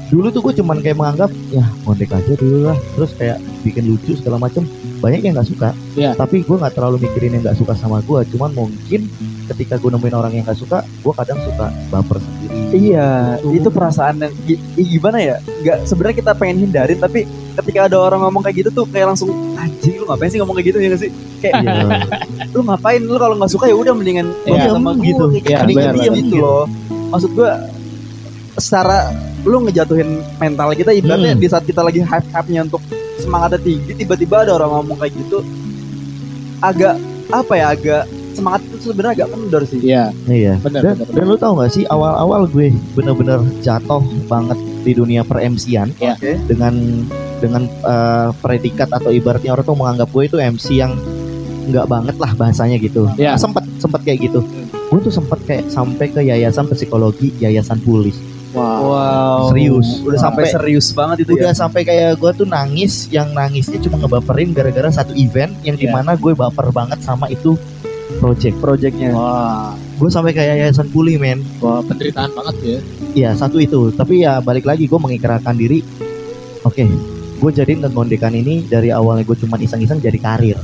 dulu tuh gue cuman kayak menganggap ya ngondek aja dulu lah. Terus kayak bikin lucu segala macem. Banyak yang nggak suka. Iya. Tapi gue nggak terlalu mikirin yang nggak suka sama gue. Cuman mungkin ketika gue nemuin orang yang nggak suka, gue kadang suka baper sendiri. Iya, itu perasaan yang gi- gi- gimana ya? Nggak sebenarnya kita pengen hindarin tapi ketika ada orang ngomong kayak gitu tuh kayak langsung anjing lu ngapain sih ngomong kayak gitu ya nggak sih? Kayak Iya. lu ngapain lu kalau nggak suka ya udah mendingan ngomong sama gitu. gue Iya, gitu. mendingan diem benar. gitu loh. Maksud gue secara lu ngejatuhin mental kita ibaratnya Hmm. di saat kita lagi hype-hype-nya untuk semangatnya tinggi tiba-tiba ada orang ngomong kayak gitu agak apa ya agak semangat itu sebenarnya agak kendor sih. Iya, Iya. benar Dan, benar. dan lu tau gak sih awal-awal gue bener-bener jatuh banget di dunia per MC-an Iya. Oke. dengan dengan eh, predikat atau ibaratnya orang tuh menganggap gue itu MC yang nggak banget lah bahasanya gitu. Iya. Sempet sempet kayak gitu. Gue tuh sempet kayak sampai ke yayasan psikologi, yayasan pulis. Wow. Wow. Serius. Udah sampai sampai- serius banget itu udah ya. sampai kayak gue tuh nangis yang nangisnya cuma ngebaperin gara-gara satu event yang Iya. di mana gue baper banget sama itu project Projectnya. Wah, gue sampai kayak yayasan pulih men wah penderitaan banget ya. Iya satu itu tapi ya balik lagi gue mengikrarkan diri oke gue jadiin ngondekan ini dari awalnya gue cuma iseng-iseng jadi karir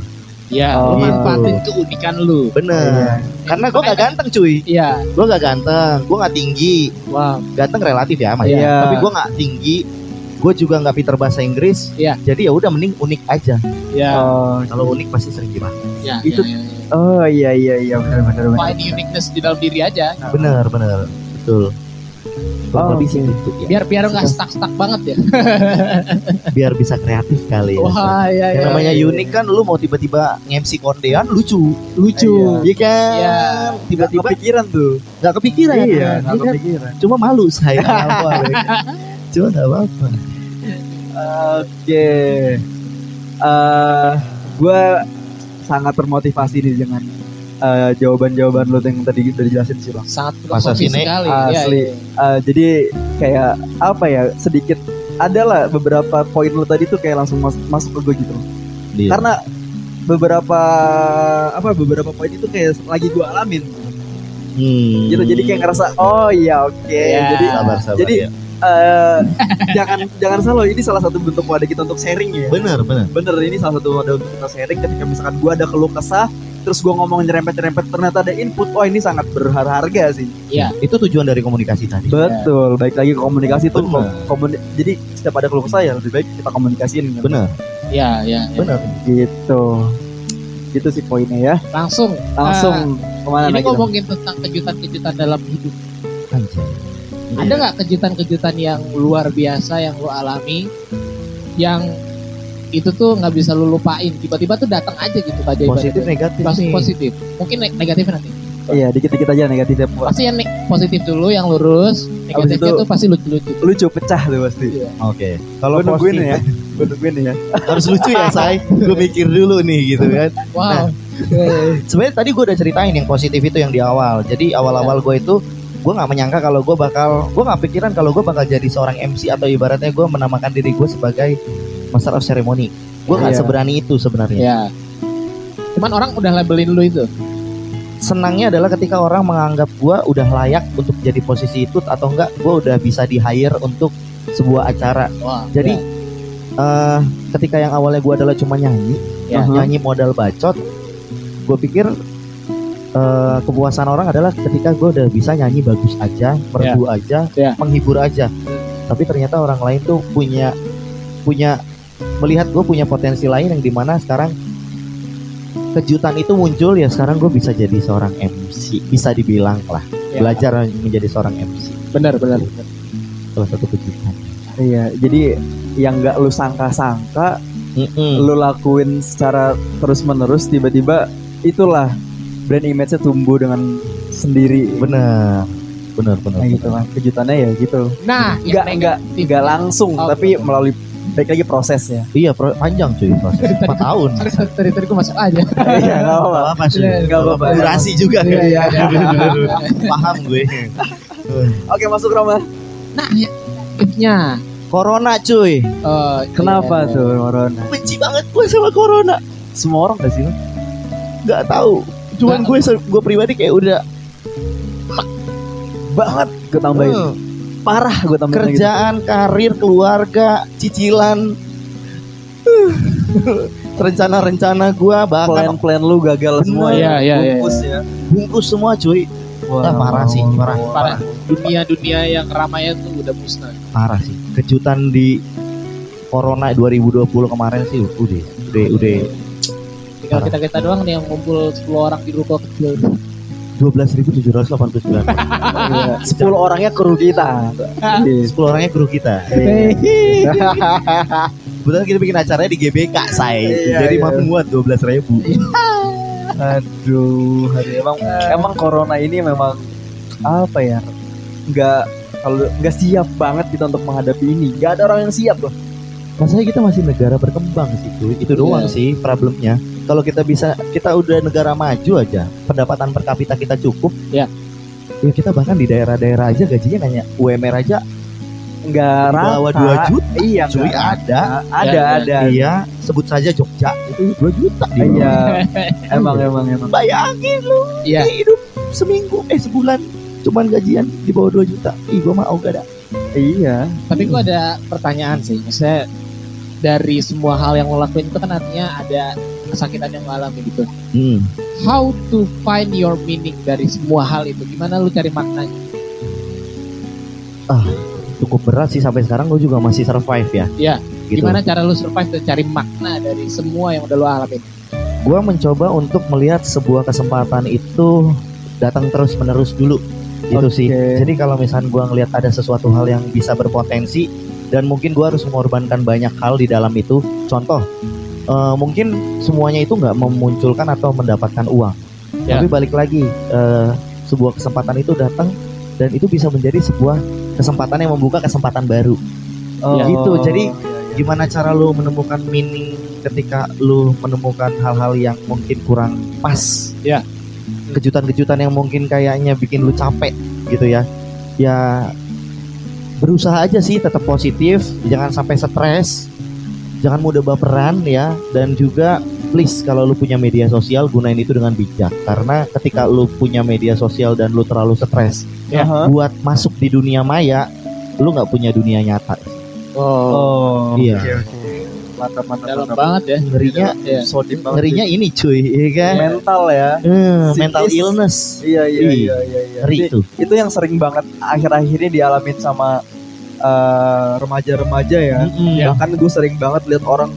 Ya, Oh, lu manfaatin keunikan lu. bener. Karena gue gak ganteng cuy. Iya, gue gak ganteng gue gak tinggi. Wah, ganteng relatif ya mas Iya. tapi gue gak tinggi. Gue juga nggak pinter bahasa Inggris. Iya. jadi ya udah mending unik aja. Ya, Oh, kalau unik pasti sering gimana? Ya, itu- ya, ya, ya. oh iya iya iya. Benar benar. Find uniqueness di dalam diri aja. bener bener. Betul Kurang Oh, lebih sih oke. gitu ya Biar biar nggak stuck stuck banget ya. [laughs] biar bisa kreatif kali ya Wah, ya, yang ya. namanya ya. unik kan lu mau tiba-tiba nge-MC kondean lucu lucu. Iya kan Iya. tiba-tiba kepikiran tuh. nggak kepikiran Iya, kan? nggak Iya kan? kepikiran. cuma malu saya [laughs] apa cuma nggak apa-apa Oke. Eh, gue sangat termotivasi nih dengan eh, jawaban-jawaban lo yang tadi udah dijelasin sih bang. Sangat Masa filosofis sini? sekali. Asli. Iya, iya. Eh, jadi kayak apa ya sedikit adalah beberapa poin lo tadi tuh kayak langsung mas- masuk ke gue gitu. Iya. Karena beberapa apa beberapa poin itu kayak lagi gue alamin Hmm. gitu. Jadi kayak ngerasa oh iya oke. Iya. Jadi sabar sabar Jadi- ya. eh, [laughs] jangan jangan salah ini salah satu bentuk wadah kita untuk sharing ya. bener bener bener ini salah satu wadah untuk kita sharing ketika misalkan gua ada keluh kesah terus gua ngomong nyerempet-nyerempet ternyata ada input oh ini sangat berharga sih itu tujuan dari komunikasi tadi betul baik lagi ke komunikasi tuh Bener. komuni- jadi setiap ada keluh kesah ya lebih baik kita komunikasiin kan? bener Iya, iya, iya. bener gitu gitu sih poinnya ya Langsung. langsung ke mana Ini lagi dong? ngomongin tentang kejutan-kejutan dalam hidup. Anjay. Ada nggak kejutan-kejutan yang luar biasa yang lu alami yang itu tuh nggak bisa lu lupain. Tiba-tiba tuh datang aja gitu aja positif negatif Pas- nih. positif. Mungkin ne- negatifnya nanti. Iya dikit-dikit aja negatifnya pasti yang ne- positif dulu yang lurus. Negatifnya itu- tuh pasti lucu-lucu. lucu pecah tuh pasti. Oke. Kalau gue nungguin ya. Gue nungguin ya. Harus lucu ya say gue mikir dulu nih gitu kan. Wow. [laughs] Sebenarnya tadi gue udah ceritain yang positif itu yang di awal. Jadi awal-awal gue itu gue nggak menyangka kalau gue bakal gue nggak pikiran kalau gue bakal jadi seorang MC atau ibaratnya gue menamakan diri gue sebagai master of ceremony. Gue nggak Iya. seberani itu sebenarnya. Ya cuman orang udah labelin lu itu? Senangnya adalah ketika orang menganggap gue udah layak untuk jadi posisi itu atau enggak gue udah bisa di hire untuk sebuah acara. Wah jadi eh, ketika yang awalnya gue adalah cuma nyanyi Ya. nyanyi modal bacot gue pikir eh, kepuasan orang adalah ketika gue udah bisa nyanyi bagus aja merdu aja Ya. menghibur aja. Tapi ternyata orang lain tuh punya punya melihat gue punya potensi lain yang di mana sekarang kejutan itu muncul ya sekarang gue bisa jadi seorang MC bisa dibilang lah. Ya. belajar menjadi seorang MC benar benar benar. salah satu kejutan. Iya jadi yang nggak lu sangka-sangka Mm-mm. lu lakuin secara terus menerus tiba-tiba itulah brand image-nya tumbuh dengan sendiri. Bener bener bener Nah, gitu lah kejutannya ya gitu. Nah nggak nggak nggak langsung Oh, tapi betul. melalui baik lagi prosesnya iya pro- panjang cuy proses [laughs] 4 tahun tadi tadi gue masuk aja [laughs] iya nggak apa-apa Gak apa sih. Nggak apa-apa. Durasi juga. Iya, iya, iya. [laughs] Paham gue. oke masuk Rama nah ya tipnya Corona cuy. Oh, kenapa iya. tuh Corona Benci banget gue sama Corona. semua orang gak sih Lo? Gak tahu. Cuman gue gue pribadi kayak udah banget gue tambahin eh, parah gue tambahin lagi. kerjaan, karir, keluarga, cicilan. [laughs] Rencana-rencana gue bahkan plan-plan lu gagal Bener. semua ya iya. bungkus ya bungkus semua cuy. Ya, parah sih, parah. parah dunia-dunia yang keramaian tuh udah musnah Parah sih. Kejutan di Corona 2020 kemarin sih udah udah udah tinggal kita kita doang nih yang ngumpul 10 orang di ruko kecil 12.789 Iya. 10 orangnya kru kita 10 orangnya kru kita [laughs] Kebetulan kita bikin acaranya di GBK say Iya, Jadi iya. mampu muat 12 ribu [laughs] Aduh, emang emang corona ini memang apa ya? Nggak kalau nggak siap banget kita untuk menghadapi ini. Nggak ada orang yang siap loh. Masalahnya kita masih negara berkembang sih cuy Itu doang Iya. sih problemnya Kalau kita bisa Kita udah negara maju aja Pendapatan per kapita kita cukup Iya. ya kita bahkan di daerah-daerah aja gajinya nanya UMR aja bawah rata. 2 juta Iya, cuy nggak ada Ada, Ya, ada. iya sebut saja Jogja itu 2 juta di. Iya. [laughs] emang, emang, emang. bayangin lu Iya. hidup seminggu eh sebulan cuman gajian di bawah 2 juta ih gua mah ogah dah Iya. Tapi gue ada pertanyaan sih, maksudnya dari semua hal yang lo lakuin itu kan artinya ada kesakitan yang lo alami gitu. hmm. How to find your meaning dari semua hal itu? Gimana lu cari maknanya? cukup berat sih sampai sekarang gue juga masih survive ya Iya. gitu. Gimana cara lu survive dan cari makna dari semua yang udah lo alamin? gue mencoba untuk melihat sebuah kesempatan itu datang terus menerus dulu itu Oke. sih jadi kalau misalnya gue ngelihat ada sesuatu hal yang bisa berpotensi dan mungkin gue harus mengorbankan banyak hal di dalam itu contoh eh, mungkin semuanya itu nggak memunculkan atau mendapatkan uang. Ya. tapi balik lagi eh, sebuah kesempatan itu datang dan itu bisa menjadi sebuah kesempatan yang membuka kesempatan baru. Oh, gitu, jadi gimana cara lu menemukan meaning ketika lu menemukan hal-hal yang mungkin kurang pas? Ya. kejutan-kejutan yang mungkin kayaknya bikin lu capek gitu ya. Ya berusaha aja sih tetap positif jangan sampai stres jangan mudah baperan ya dan juga please kalau lu punya media sosial gunain itu dengan bijak karena ketika lu punya media sosial dan lu terlalu stres Ya. Aha. buat masuk di dunia maya lu nggak punya dunia nyata Oh, Iya. oke, oke. Mantap, mantap, Dalam mantap. banget ya. ngerinya banget ngerinya ini cuy ya kan mental ya. Eh, mental illness Iya, iya, iya, iya, iya. ngeri Itu, itu yang sering banget akhir-akhir ini dialamin sama eh, remaja-remaja ya. Mm-mm. Ya. Bahkan gue sering banget lihat orang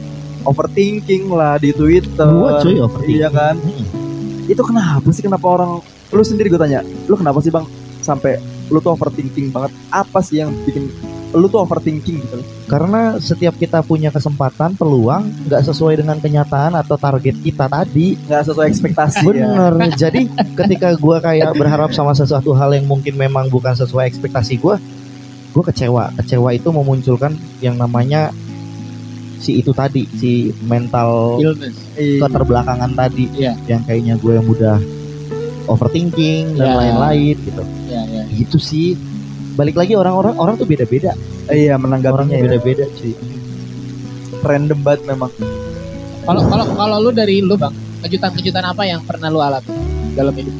overthinking lah di Twitter. Gua cuy overthinking. Iya kan? Mm-mm. Itu kenapa sih kenapa orang lu sendiri gue tanya, lu kenapa sih Bang sampai lu tuh overthinking banget? Apa sih yang bikin lu tuh overthinking gitu? karena setiap kita punya kesempatan peluang nggak sesuai dengan kenyataan atau target kita tadi Nggak sesuai ekspektasi ya. bener [laughs] jadi ketika gua kayak berharap sama sesuatu hal yang mungkin memang bukan sesuai ekspektasi gua gua kecewa kecewa itu memunculkan yang namanya si itu tadi si mental Illness. Iya. keterbelakangan tadi Iya. yang kayaknya gue yang mudah overthinking dan Iya. lain-lain gitu Ya, ya. gitu sih balik lagi orang-orang orang tuh beda-beda Iya orangnya menanggapinya ya. beda-beda cuy Random banget memang. Kalau kalau kalau lu dari lu bang, kejutan-kejutan apa yang pernah lu alami dalam hidup?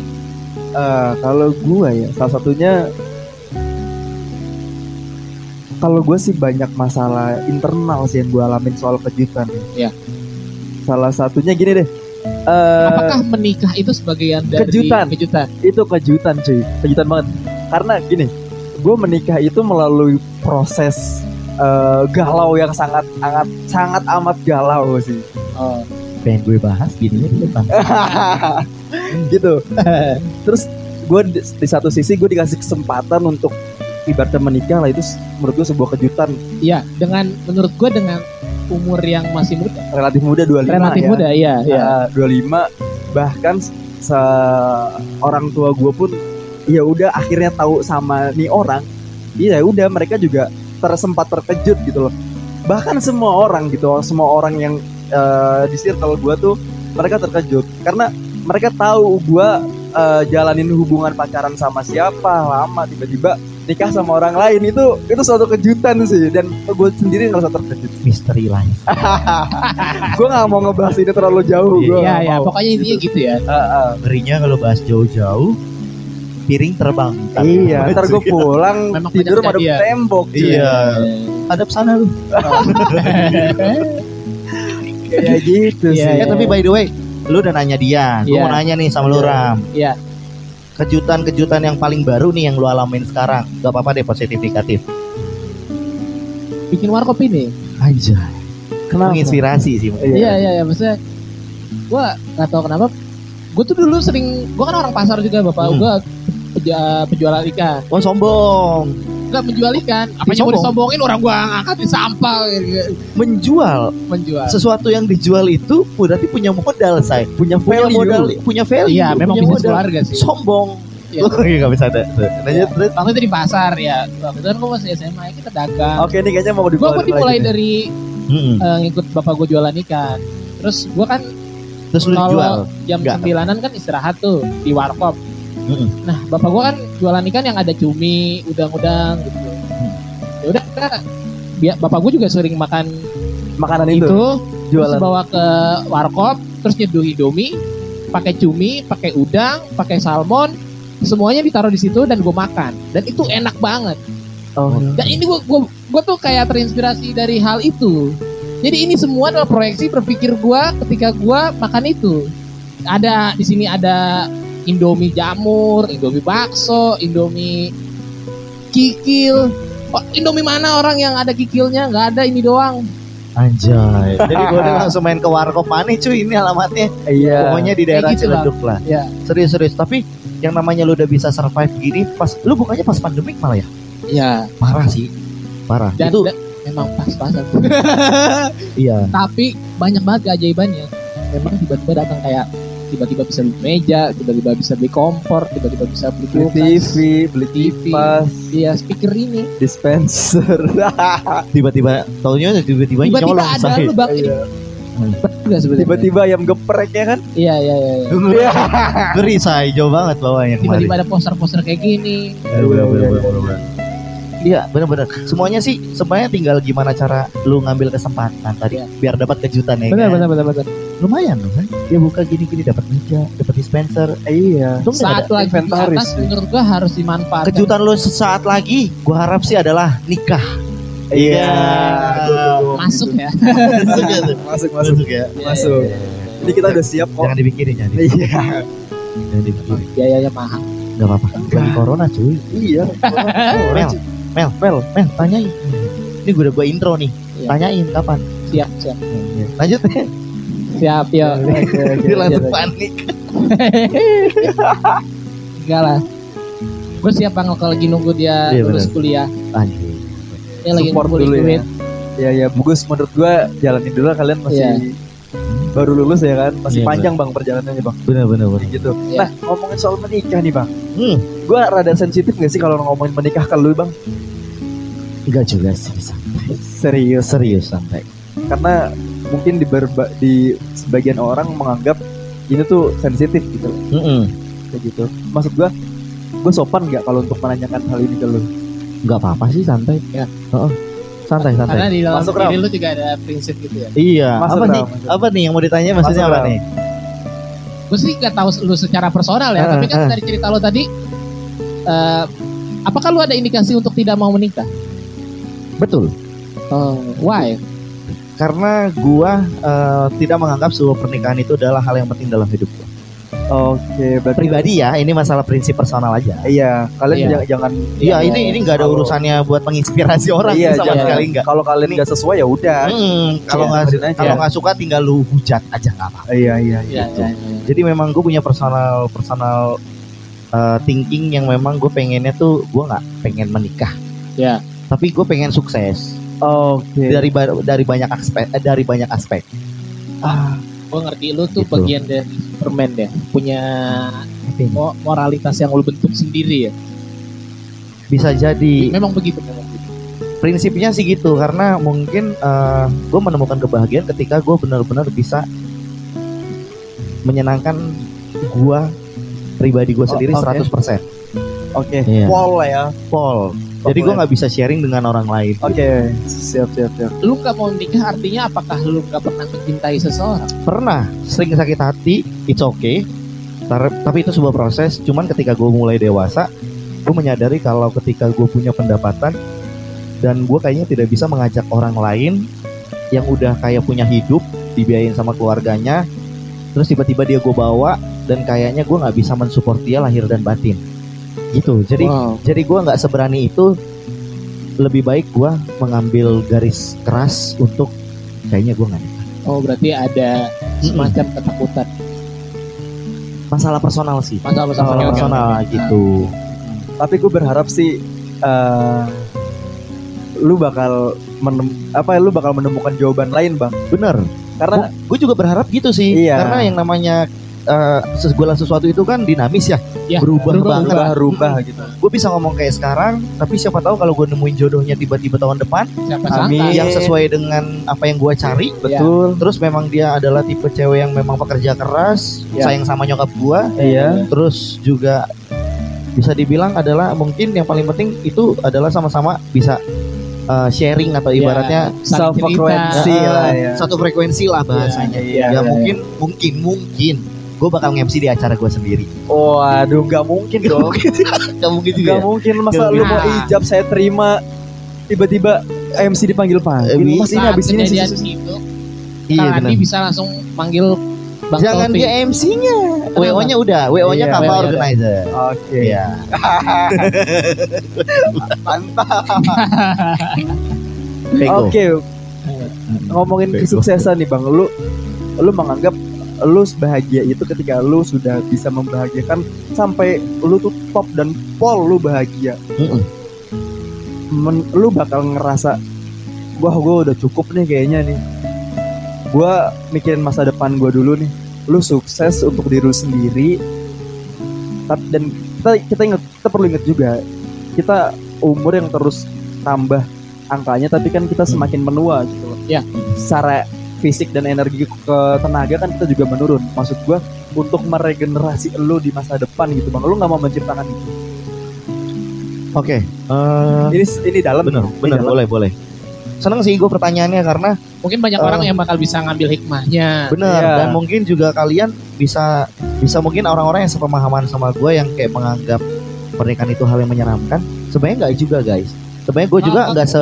Eh, kalau gua ya salah satunya kalau gue sih banyak masalah internal sih yang gue alamin soal kejutan. Iya. Salah satunya gini deh. Eh, Apakah menikah itu sebagian dari kejutan. kejutan? itu kejutan cuy, kejutan banget. Karena gini, gue menikah itu melalui proses eh, galau yang sangat sangat sangat amat galau sih. Oh, pengen gue bahas gini [laughs] gitu. [laughs] Terus gue di, di satu sisi gue dikasih kesempatan untuk ibaratnya menikah lah itu menurut gue sebuah kejutan iya. Dengan menurut gue dengan umur yang masih muda, relatif muda 25 relatif ya. muda, iya, iya. Ya, 25 bahkan se orang tua gue pun ya udah akhirnya tahu sama nih orang iya udah mereka juga tersempat terkejut gitu loh bahkan semua orang gitu semua orang yang eh, di circle gue tuh mereka terkejut karena mereka tahu gue eh, jalanin hubungan pacaran sama siapa lama tiba-tiba nikah sama orang lain itu itu suatu kejutan sih dan gue sendiri ngerasa terkejut misteri life [laughs] gue nggak mau ngebahas ini terlalu jauh gue Iya, iya. Pokoknya intinya gitu ya. ngerinya kalau bahas jauh-jauh piring terbang Iya, ntar gue pulang Memang tidur kejadian. tembok. Iya. hadap sana lu [laughs] Kayak gitu Iya, sih. Eh tapi by the way, lu udah nanya dia. Gue Iya. mau nanya nih sama lu Iya. Ram. Iya. Kejutan-kejutan yang paling baru nih yang lu alamin sekarang. Gak apa-apa deh positif negatif. Bikin warkop ini. Aja. Kenapa? Menginspirasi sih. Iya. Iya, iya. Maksudnya gue nggak tahu kenapa. Gue tuh dulu sering, gue kan orang pasar juga bapak. Hmm. Gue penjual ikan. Oh sombong. Enggak menjual ikan. Apa yang mau Sombong. disombongin orang gue ngangkatin sampah. gitu. Menjual Menjual. sesuatu yang dijual itu berarti punya modal, say. Punya Punya value. modal, punya value. Iya, memang punya bisnis modal. keluarga sih. Sombong. Iya. Oh, iya gak bisa ada. Lanjut terus. Waktu itu di pasar ya. Waktu itu kan gue masih SMA, ya kita dagang. Oke, ini kayaknya mau Gue dibawa gue dimulai dari Mm-mm. eh, ngikut bapak gue jualan ikan. Terus gue kan Terus lu jual. jam sembilanan kan istirahat tuh di warkop. Nah, bapak gua kan jualan ikan yang ada cumi, udang-udang gitu. Ya udah, kita biar bapak gua juga sering makan Makanan itu, itu, terus jualan. bawa ke warkop, terus nyeduh Indomie, pakai cumi, pakai udang, pakai salmon, semuanya ditaruh di situ dan gue makan. Dan itu enak banget. Oh, Dan ini gue gua, gua tuh kayak terinspirasi dari hal itu. Jadi ini semua adalah proyeksi berpikir gue ketika gue makan itu. Ada di sini ada Indomie jamur, Indomie bakso, Indomie kikil. Oh, Indomie mana orang yang ada kikilnya? Nggak ada ini doang. Anjay. [laughs] Jadi gue udah langsung main ke warkop mana cuy ini alamatnya. iya. Pokoknya di daerah gitu. Ciledug lah. Ya. Serius-serius. Tapi yang namanya lu udah bisa survive gini pas lu bukannya pas pandemik malah ya? Ya. Parah sih. Parah. Dan, itu dan memang pas-pasan. [laughs] iya. Tapi banyak banget keajaibannya. Memang tiba-tiba datang kayak tiba-tiba bisa beli meja, tiba-tiba bisa beli kompor, tiba-tiba bisa beli Beli kulkas, TV, beli TV. kipas, Iya, speaker ini. dispenser. [laughs] Tiba-tiba taunya tiba-tiba Tiba-tiba nyolong ada saya. lu bang ini. Iya. Tiba-tiba ayam geprek ya kan? Iya, iya, iya. iya. Ngeri, [laughs] ngeri say, jauh banget bawahnya. Tiba-tiba ada poster-poster kayak gini. Iya benar-benar. Semuanya sih sebenarnya tinggal gimana cara lu ngambil kesempatan tadi Iya. biar dapat kejutan ya. Benar, kan? benar, benar, benar. Lumayan loh kan. Dia buka gini-gini dapat meja, dapat dispenser. Iya. Untung Saat lagi inventaris atas menurut gua harus dimanfaatkan. kejutan lu sesaat lagi. Gua harap sih adalah nikah. Iya. Masuk ya. Masuk ya. [laughs] Masuk, masuk. Masuk ya. Masuk. Jadi kita udah siap kok. Jangan dipikirin jangan. Iya. Jangan dipikirin. Biayanya mahal. Gak apa-apa. Lagi corona cuy. Iya. Mel, [laughs] Mel, Mel, Mel, tanyain. Ini gue udah gue intro nih. Iya. Tanyain kapan? Siap, siap. Lanjut. Siap, ya. Dia langsung panik. Enggak lah. Gue siap bang kalau lagi nunggu dia Iya, lulus kuliah. Anjir. Dia lagi Support ngumpulin dulu ya. duit. Ya ya bagus menurut gua jalanin dulu kalian masih Iya. Baru lulus ya kan masih Iya, panjang bang perjalanannya bang Bener bener bener. gitu. Iya. Nah ngomongin soal menikah nih bang, Hmm. gua rada sensitif gak sih kalau ngomongin menikah ke lu bang? Enggak juga sih santai. Serius Serius santai. karena mungkin di berba- di sebagian orang menganggap ini tuh sensitif gitu Mm-mm. kayak gitu. Maksud gua gue sopan nggak kalau untuk menanyakan hal ini ke lu? Enggak apa-apa sih santai. Ya. Heeh. Santai santai. Karena di dalam Masuk, diri lu juga ada prinsip gitu ya. Iya. Masuk, apa nih? masuk. Apa nih yang mau ditanya maksudnya Masuk, apa Ram. nih? Gue sih gak tahu lu secara personal ya, Ah, tapi kan ah. dari cerita lu tadi, eh, apakah lu ada indikasi untuk tidak mau menikah? Betul. Oh, why? Karena gua eh, tidak menganggap sebuah pernikahan itu adalah hal yang penting dalam hidup gua. Oke, berarti Pribadi ya, ini masalah prinsip personal aja. iya kalian Iya. jangan, jangan Iya, Iya, ini iya. ini nggak ada urusannya buat menginspirasi orang iya, sama jangan. sekali nggak. Kalau kalian nggak sesuai ya udah. Hmm, kalau Iya, nggak aja. kalau nggak suka tinggal lu hujat aja nggak apa. Iya iya Iya, Gitu. iya, iya. Jadi memang gue punya personal personal uh, thinking yang memang gue pengennya tuh gue nggak pengen menikah. Iya. Tapi gue pengen sukses Oke. dari ba- dari banyak aspek eh, dari banyak aspek. Ah, Gue ngerti lu tuh Gitu. bagian dari Superman deh, punya mo- moralitas yang lu bentuk sendiri ya. Bisa jadi Memang begitu, memang begitu. prinsipnya sih gitu karena mungkin gue menemukan kebahagiaan ketika gue benar-benar bisa menyenangkan gue pribadi gue Oh, sendiri oke. 100% Oke. Iya. Pol lah ya. Pol. Jadi gue nggak bisa sharing dengan orang lain. Oke. Siap siap siap. Lu gak mau nikah artinya apakah lu gak pernah mencintai seseorang? Pernah sering sakit hati, it's okay. Tar- Tapi itu sebuah proses. Cuman ketika gue mulai dewasa, gue menyadari kalau ketika gue punya pendapatan dan gue kayaknya tidak bisa mengajak orang lain yang udah kayak punya hidup, dibiayain sama keluarganya, terus tiba-tiba dia gue bawa dan kayaknya gue nggak bisa mensupport dia lahir dan batin. Gitu. Jadi Wow. jadi gue nggak seberani itu. Lebih baik gue mengambil garis keras untuk kayaknya gue nggak nikah. Oh berarti ada semacam ketakutan. masalah personal sih Masalah masalah masalah personal oke. gitu Tapi gue berharap sih eh lu bakal menem apa lu bakal menemukan jawaban lain bang bener karena gue juga berharap gitu sih Iya. karena yang namanya eh, segala sesuatu itu kan dinamis ya. Ya, berubah, berubah, banget. rubah rubah gitu. Gue bisa ngomong kayak sekarang tapi siapa tahu kalau gue nemuin jodohnya tiba-tiba tahun depan Siapa Amin. yang sesuai dengan apa yang gue cari betul. terus memang dia adalah tipe cewek yang memang pekerja keras Ya. sayang sama nyokap gue iya. terus juga bisa dibilang adalah mungkin yang paling penting itu adalah sama-sama bisa uh, sharing atau Ya, ibaratnya saling Self frekuensi lah ya. satu frekuensi lah bahasanya. Iya, ya iya, mungkin mungkin mungkin gue bakal nge-MC di acara gue sendiri. Waduh, nggak mungkin dong. Gak mungkin juga. Gak ya? mungkin masa Nggak lu mau mungkin. ijab saya terima tiba-tiba MC dipanggil panggil Eh, Mas ini Saat habis ini sih- itu Iya. Andi bisa langsung manggil Bang Jangan Taufik. dia MC-nya. WO-nya udah, WO-nya Iya, Kappa WO-nya Organizer. Oke. Iya. [laughs] Bego. Oke. Ngomongin Bego. kesuksesan nih Bang, lu lu menganggap lu bahagia itu ketika lu sudah bisa membahagiakan sampai lu tuh top dan pol lu bahagia. Mm-mm. Men- lu bakal ngerasa wah gue udah cukup nih kayaknya nih. Gua mikirin masa depan gua dulu nih. Lu sukses untuk diri lu sendiri. Tapi dan kita kita ingat kita perlu ingat juga kita umur yang terus tambah angkanya tapi kan kita semakin menua gitu loh. Ya. Secara fisik dan energi ke tenaga kan kita juga menurun. Maksud gua untuk meregenerasi lu di masa depan gitu bang. Lu nggak mau menciptakan itu. Oke. eh, Ini ini dalam. bener, Ini bener, dalam. boleh, boleh. Seneng sih gue pertanyaannya karena Mungkin banyak Eh. orang yang bakal bisa ngambil hikmahnya. bener Iya. dan mungkin juga kalian bisa bisa mungkin orang-orang yang sepemahaman sama gue yang kayak menganggap pernikahan itu hal yang menyeramkan. Sebenarnya nggak juga guys. Sebenarnya gue juga Oh, nggak se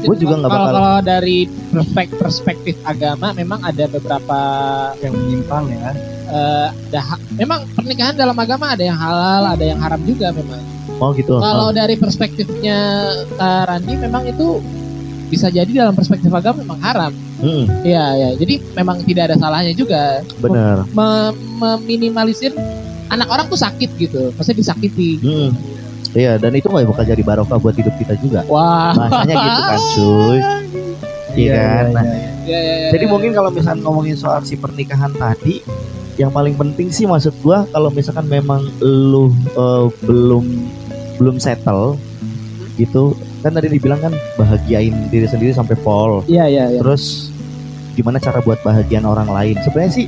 gua juga nggak kalau- bakal- Kalau dari perspek- perspektif agama memang ada beberapa yang menyimpang ya. eh, ada ha- memang pernikahan dalam agama ada yang halal, ada yang haram juga memang. oh gitu. Kalau dari perspektifnya Kak Randi memang itu bisa jadi dalam perspektif agama memang haram. Mm, Iya, ya. Jadi memang tidak ada salahnya juga bener. Me- meminimalisir anak orang tuh sakit gitu, maksudnya disakiti. Mm. Iya dan itu nggak bakal jadi barokah buat hidup kita juga. Wah. Bahasanya gitu kan cuy. Iya kan. Nah, Ya, ya, ya, Jadi mungkin kalau misalnya ngomongin soal si pernikahan tadi, yang paling penting sih maksud gua kalau misalkan memang lu eh, belum belum settle gitu, kan tadi dibilang kan bahagiain diri sendiri sampai pol. Iya, iya, iya. Terus gimana cara buat bahagian orang lain? Sebenarnya sih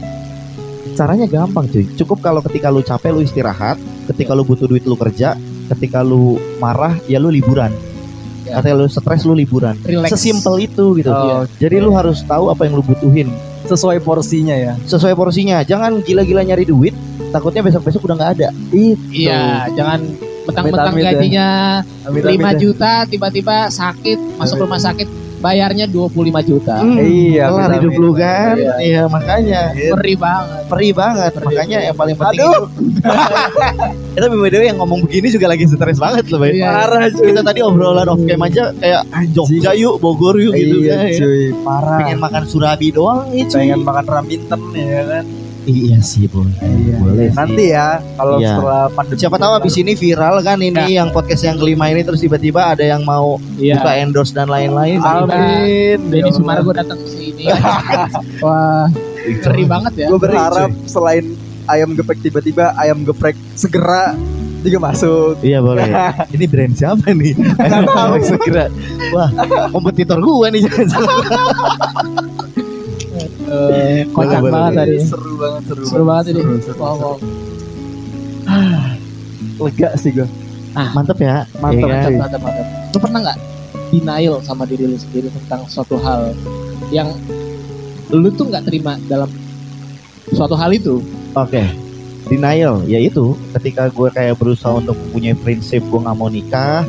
caranya gampang cuy. Cukup kalau ketika lu capek lu istirahat, ketika lu butuh duit lu kerja, ketika lu marah ya lu liburan. Ya. Ketika lu stres lu liburan. Relax. Sesimpel itu gitu. Oh, Jadi lu harus tahu apa yang lu butuhin sesuai porsinya ya. sesuai porsinya. Jangan gila-gila nyari duit, takutnya besok-besok udah nggak ada. Iya, jangan mentang-mentang ya. gajinya Amit 5 juta tiba-tiba sakit masuk Amit. rumah sakit bayarnya 25 juta. Iya, kelar hidup lu kan. Iya. Iya, makanya Ngeri banget. perih banget. Makanya yang paling penting Aduh. itu [laughs] the way yang ngomong begini juga lagi stres banget loh, Bay. Iya. Parah cuy. Kita tadi obrolan off cam aja kayak Jogja yuk, Bogor yuk gitu iya, kan. cuy, parah. Pengen makan surabi doang nih, cuy. pengen makan raminten ya kan. Iya sih, boleh. Iya. Boleh sih. Nanti ya kalau Iya. setelah pandemi. Siapa tahu abis ini viral kan ini yang podcast yang kelima ini terus tiba-tiba ada yang mau Iya. buka endorse dan lain-lain. Amin. Jadi Sumargo datang ke sini. [laughs] Wah, ngeri banget ya. Gue berharap selain ayam geprek tiba-tiba ayam geprek segera juga masuk. Iya boleh. [laughs] Ini brand siapa nih? tahu. Segera. Wah, kompetitor gua nih jangan [laughs] Eh, kocak banget tadi. Seru banget, seru, Seru banget ini. Wow, wow. Lega sih gue. Mantep ya. Mantep, Iya kan? cuy. Mantap, mantap. Lu pernah nggak denial sama diri lu sendiri tentang suatu hal yang lu tuh nggak terima dalam suatu hal itu? Oke. Denial, ya itu ketika gue kayak berusaha untuk punya prinsip gue nggak mau nikah,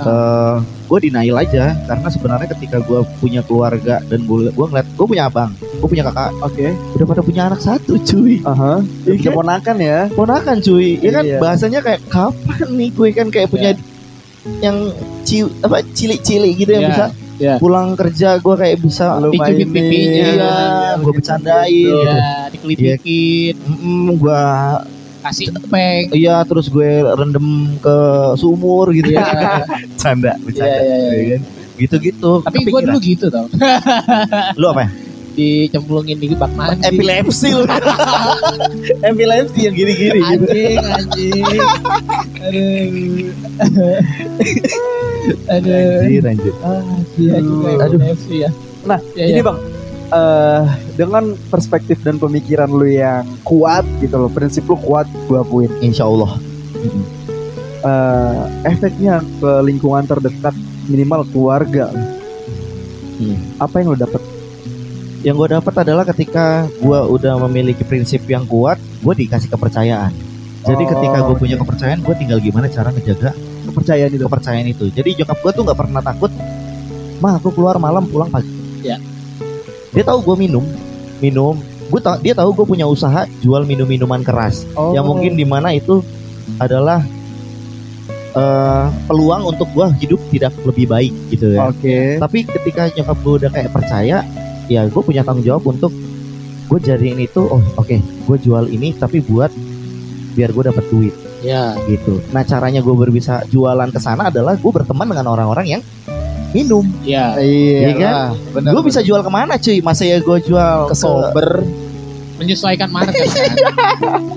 eh gue denial aja karena sebenarnya ketika gue punya keluarga dan gue gue ngeliat gue punya abang, gue punya kakak, Oke. udah pada punya anak satu cuy. Aha. Iya Punya kan? ponakan ya. ponakan cuy ya kan Iya. bahasanya kayak kapan nih gue kan kayak punya yang ci apa cilik-cilik gitu yang Iya, bisa iya. pulang kerja gue kayak bisa mainin, pipinya. iya gue bercandain gitu. Ya, dikelitikin, Mm, gue kasih iya terus gue rendem ke sumur gitu Iya, ya [laughs] canda iya, bercanda iya, iya. ya kan? gitu-gitu Tapi gue dulu gitu tau, [laughs] lu apa ya dicemplungin di bak mandi. epilepsi lu [laughs] epilepsi yang gini-gini gitu Anjing, anjing. Aduh. Aduh. anjir anjir Ah, iya juga Aduh. epilepsi ya. Nah, Ya, ini ya. bang, eh dengan perspektif dan pemikiran lu yang kuat gitu loh, prinsip lu kuat gue akuin. insya Allah eh, efeknya ke lingkungan terdekat minimal keluarga. Hmm. Apa yang lo dapet? Yang gue dapat adalah ketika gue udah memiliki prinsip yang kuat, gue dikasih kepercayaan. Jadi Oh, ketika gue punya kepercayaan, gue tinggal gimana cara ngejaga Kepercayaan itu. kepercayaan itu. Jadi nyokap gue tuh nggak pernah takut. Mah aku keluar malam pulang pagi. Dia tahu gue minum, minum. Gue dia tahu gue punya usaha jual minum minuman keras. Oh. Yang mungkin di mana itu adalah eh, peluang untuk gue hidup tidak lebih baik gitu ya. Oke. Tapi ketika nyokap gue udah kayak percaya, ya gue punya tanggung jawab untuk gue jadiin itu. Oh oke, gue jual ini tapi buat biar gue dapat duit Ya. gitu. Nah caranya gue bisa jualan ke sana adalah gue berteman dengan orang-orang yang minum. Ya. Iya Iya kan? Benar. Gue bisa jual ke mana cuy? Masa ya gue jual ke sober. Menyesuaikan market kan. [laughs]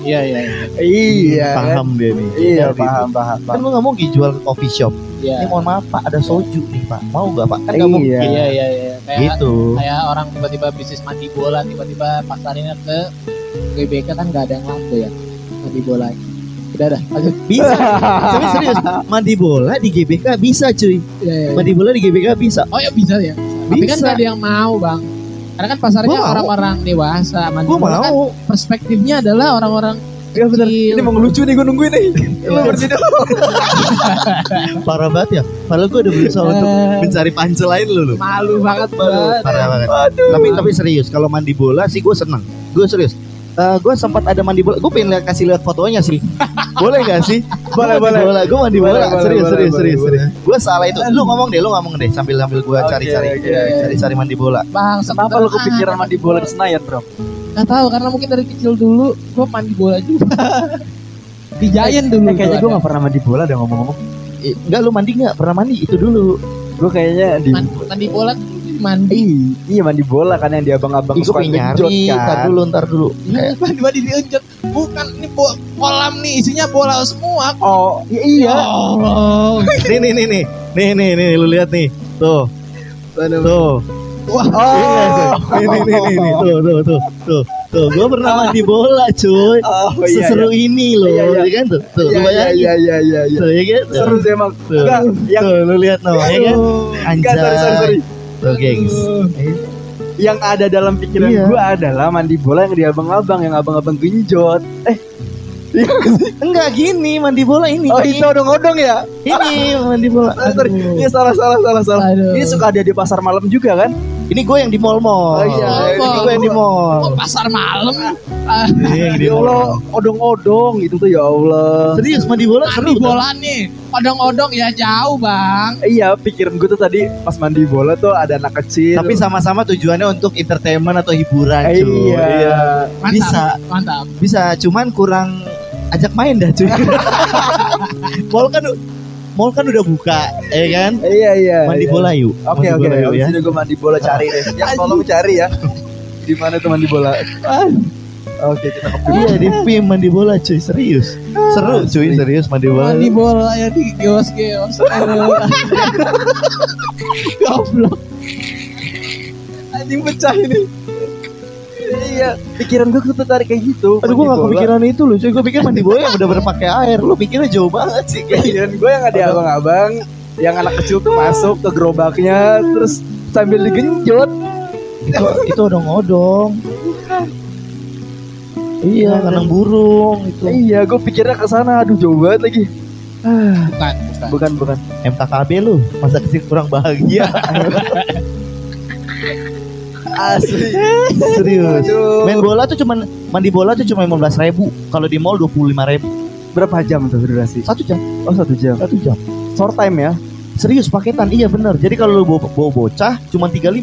Iya, iya. iya. Iya. kan? paham dia nih. Iya paham paham. Kan lu nggak mungkin jual ke coffee shop. Iya. Ini mohon maaf pak, ada soju nih pak. Mau nggak pak? Kan nggak Iya. mungkin. Iya, iya, iya. Kayak Gitu. kayak orang tiba-tiba bisnis mandi bola tiba-tiba pasarinnya ke GBK kan nggak ada yang laku ya mandi bola udah dah lanjut Bisa. [laughs] Tapi serius, mandi bola di GBK bisa cuy. ya, ya, ya. Mandi bola di GBK bisa. oh ya bisa ya tapi kan Bisa. nggak ada yang mau bang karena kan pasarnya Gua orang-orang dewasa mandi Gue bola kan perspektifnya adalah orang-orang Iya benar. kecil. Ini mau ngelucu nih gue nungguin nih. Lu Iya. berhenti dulu. [laughs] Parah banget ya. Padahal gue udah berusaha untuk Eh. mencari pancel lain lu. lu. malu banget banget Parah banget. Tapi tapi serius, kalau mandi bola sih gue seneng. Gue serius. gue sempat ada mandi bola. Gue pengen lihat kasih lihat fotonya sih. [laughs] boleh gak sih? Boleh, mandi boleh. Bola. Gue mandi Boleh, bola. boleh, serius, boleh, serius, boleh, serius, boleh. serius. Gue salah itu. Lu ngomong deh, lu ngomong deh sambil sambil gue cari-cari, oke. cari-cari mandi bola. bang Kenapa lu kepikiran mandi bola di Senayan, Bro? nggak tahu karena mungkin dari kecil dulu gue mandi bola juga [laughs] di Giant dulu Eh, kayaknya gua gue gak pernah mandi bola deh ngomong-ngomong. Eh, Enggak, lu mandi nggak? Pernah mandi itu dulu. Gue kayaknya di mandi, mandi bola mandi Iya mandi bola kan yang di abang-abang genjot nyari. Ntar dulu, ntar dulu. Iya, tiba-tiba diunjuk. Bukan ini bo- kolam nih isinya bola semua. Oh iya. Oh, [laughs] nih, nih, nih, nih, nih, nih, nih, lu lihat nih. Tuh, tuh. wah. Oh. Nih, nih, nih, nih, nih, tuh, tuh, tuh, tuh, tuh. Gue pernah mandi bola, cuy. Oh iya. Seseru ini loh, Iya, iya. ya kan tuh, tuh, Iya iya iya iya iya. iya. Tuh, ya kan? Tuh. Seru sih emang. Tuh. Enggak, yang Tuh, lu lihat no, ya kan? Enggak, sorry, sorry, sorry. Tuh, gengs. Yang ada dalam pikiran Iya. gue adalah mandi bola yang di abang-abang, yang abang-abang genjot. Eh, Enggak gini, mandi bola ini. oh Ini, odong-odong ya? ini [laughs] mandi bola. Ah, sorry. Ini salah, salah, salah, salah. Aduh. Ini suka ada di pasar malam juga kan? Ini gue yang di mall-mall. Oh, iya. Ini gue yang di mall. Oh, pasar malam. Di Ya Allah, odong-odong itu tuh ya Allah. Serius mandi bola seru. mandi kan? bola nih. Odong-odong ya jauh, Bang. Iya, pikiran gue tuh tadi pas mandi bola tuh ada anak kecil. Tapi sama-sama tujuannya untuk entertainment atau hiburan, cuy. iya. Mantap. Bisa. Mantap. Bisa, cuman kurang ajak main dah, cuy. [laughs] mall kan mall kan udah buka, ya kan? Iya iya. Mandi iya. bola yuk. Oke oke. ya. ini gue mandi bola cari deh. [laughs] Ya tolong cari ya. Di mana tuh mandi bola? Oke kita ke Iya di PIM mandi bola cuy serius Seru cuy serius mandi bola Mandi bola ya di. Aduh. [laughs] [laughs] Goblok. anjing pecah ini. Iya, pikiran gue tuh tertarik kayak gitu. Aduh gue gak kepikiran itu loh cuy Gue pikir mandi bola yang udah berpakai air Lu pikirnya jauh banget sih kayaknya Pikiran gue yang ada abang-abang, yang anak kecil tuh masuk ke gerobaknya, terus sambil digenjot. Itu, itu odong-odong Iya kandang burung itu Iya, gue pikirnya ke sana. Aduh jauh banget lagi. Ah, Bukan, bukan. bukan bukan. MKKB lu Masa kecil kurang bahagia [laughs] Asli. Serius Aduh. Main bola tuh cuman Mandi bola tuh cuma 15 ribu Kalau di mall 25 ribu Berapa jam tuh durasi? Satu jam Oh satu jam. Satu jam Short time ya? Serius paketan iya bener Jadi kalau lu bawa, bawa bocah Cuma 35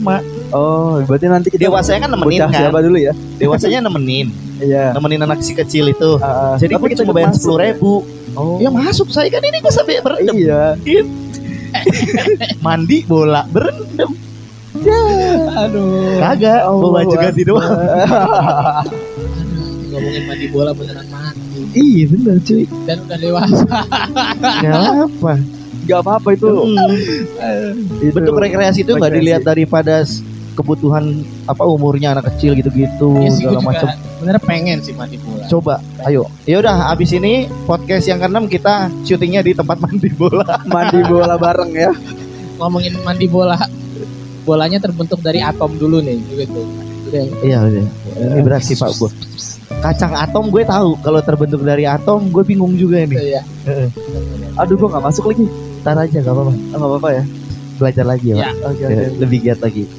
Oh, berarti nanti kita Dewasanya kan nemenin bocah kan? siapa dulu ya? Dewasanya nemenin [laughs] Iya. Nemenin anak si kecil itu Ah, Jadi gue cuma bayar masuk sepuluh ya? ribu Oh. Ya masuk saya kan ini gue sampai berendam Iya. [laughs] Mandi bola berendam Aduh. Kagak Oh, Bawa baju ganti doang Aduh, [laughs] ngomongin mandi bola beneran mandi Iya bener cuy dan udah dewasa. Gak apa Gak apa-apa itu. Hmm. itu. Bentuk rekreasi itu nggak dilihat daripada kebutuhan apa umurnya anak kecil gitu-gitu sih gue segala juga macam. bener pengen sih mandi bola. Coba, ayo. Ya udah, abis ini podcast yang keenam kita syutingnya di tempat mandi bola. Mandi bola bareng ya. Ngomongin mandi bola, bolanya terbentuk dari atom dulu nih, gitu. Udah. Iya, udah. Ini berat sih Pak Bos. Kacang atom gue tahu kalau terbentuk dari atom gue bingung juga ini. Iya. Aduh gua nggak masuk lagi. Ntar aja gak apa-apa. Ah, nggak apa-apa ya. Belajar lagi ya, Ya. Pak. Oke Ya, oke. Lebih giat lagi. [laughs]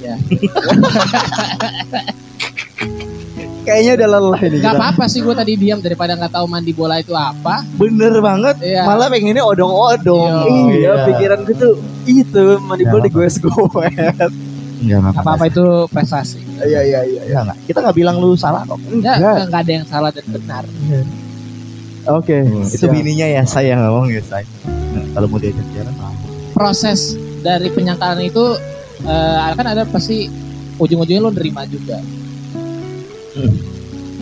Kayaknya udah lelah ini Gak apa-apa sih gue tadi diam daripada nggak tahu mandi bola itu apa. Bener banget. Iya. Malah pengennya odong-odong. Iya. Iya, pikiran gue tuh itu mandi bola di gue. Enggak Gak apa-apa itu prestasi. Iya iya iya. Enggak, enggak. Kita nggak bilang lu salah kok. Enggak, Enggak. enggak ada yang salah dan benar. Oke. itu siap. bininya ya saya ngomong ya saya. Nah, kalau mau diajak jalan. Proses dari penyangkalan itu eh, kan ada pasti ujung-ujungnya lo nerima juga. Hmm.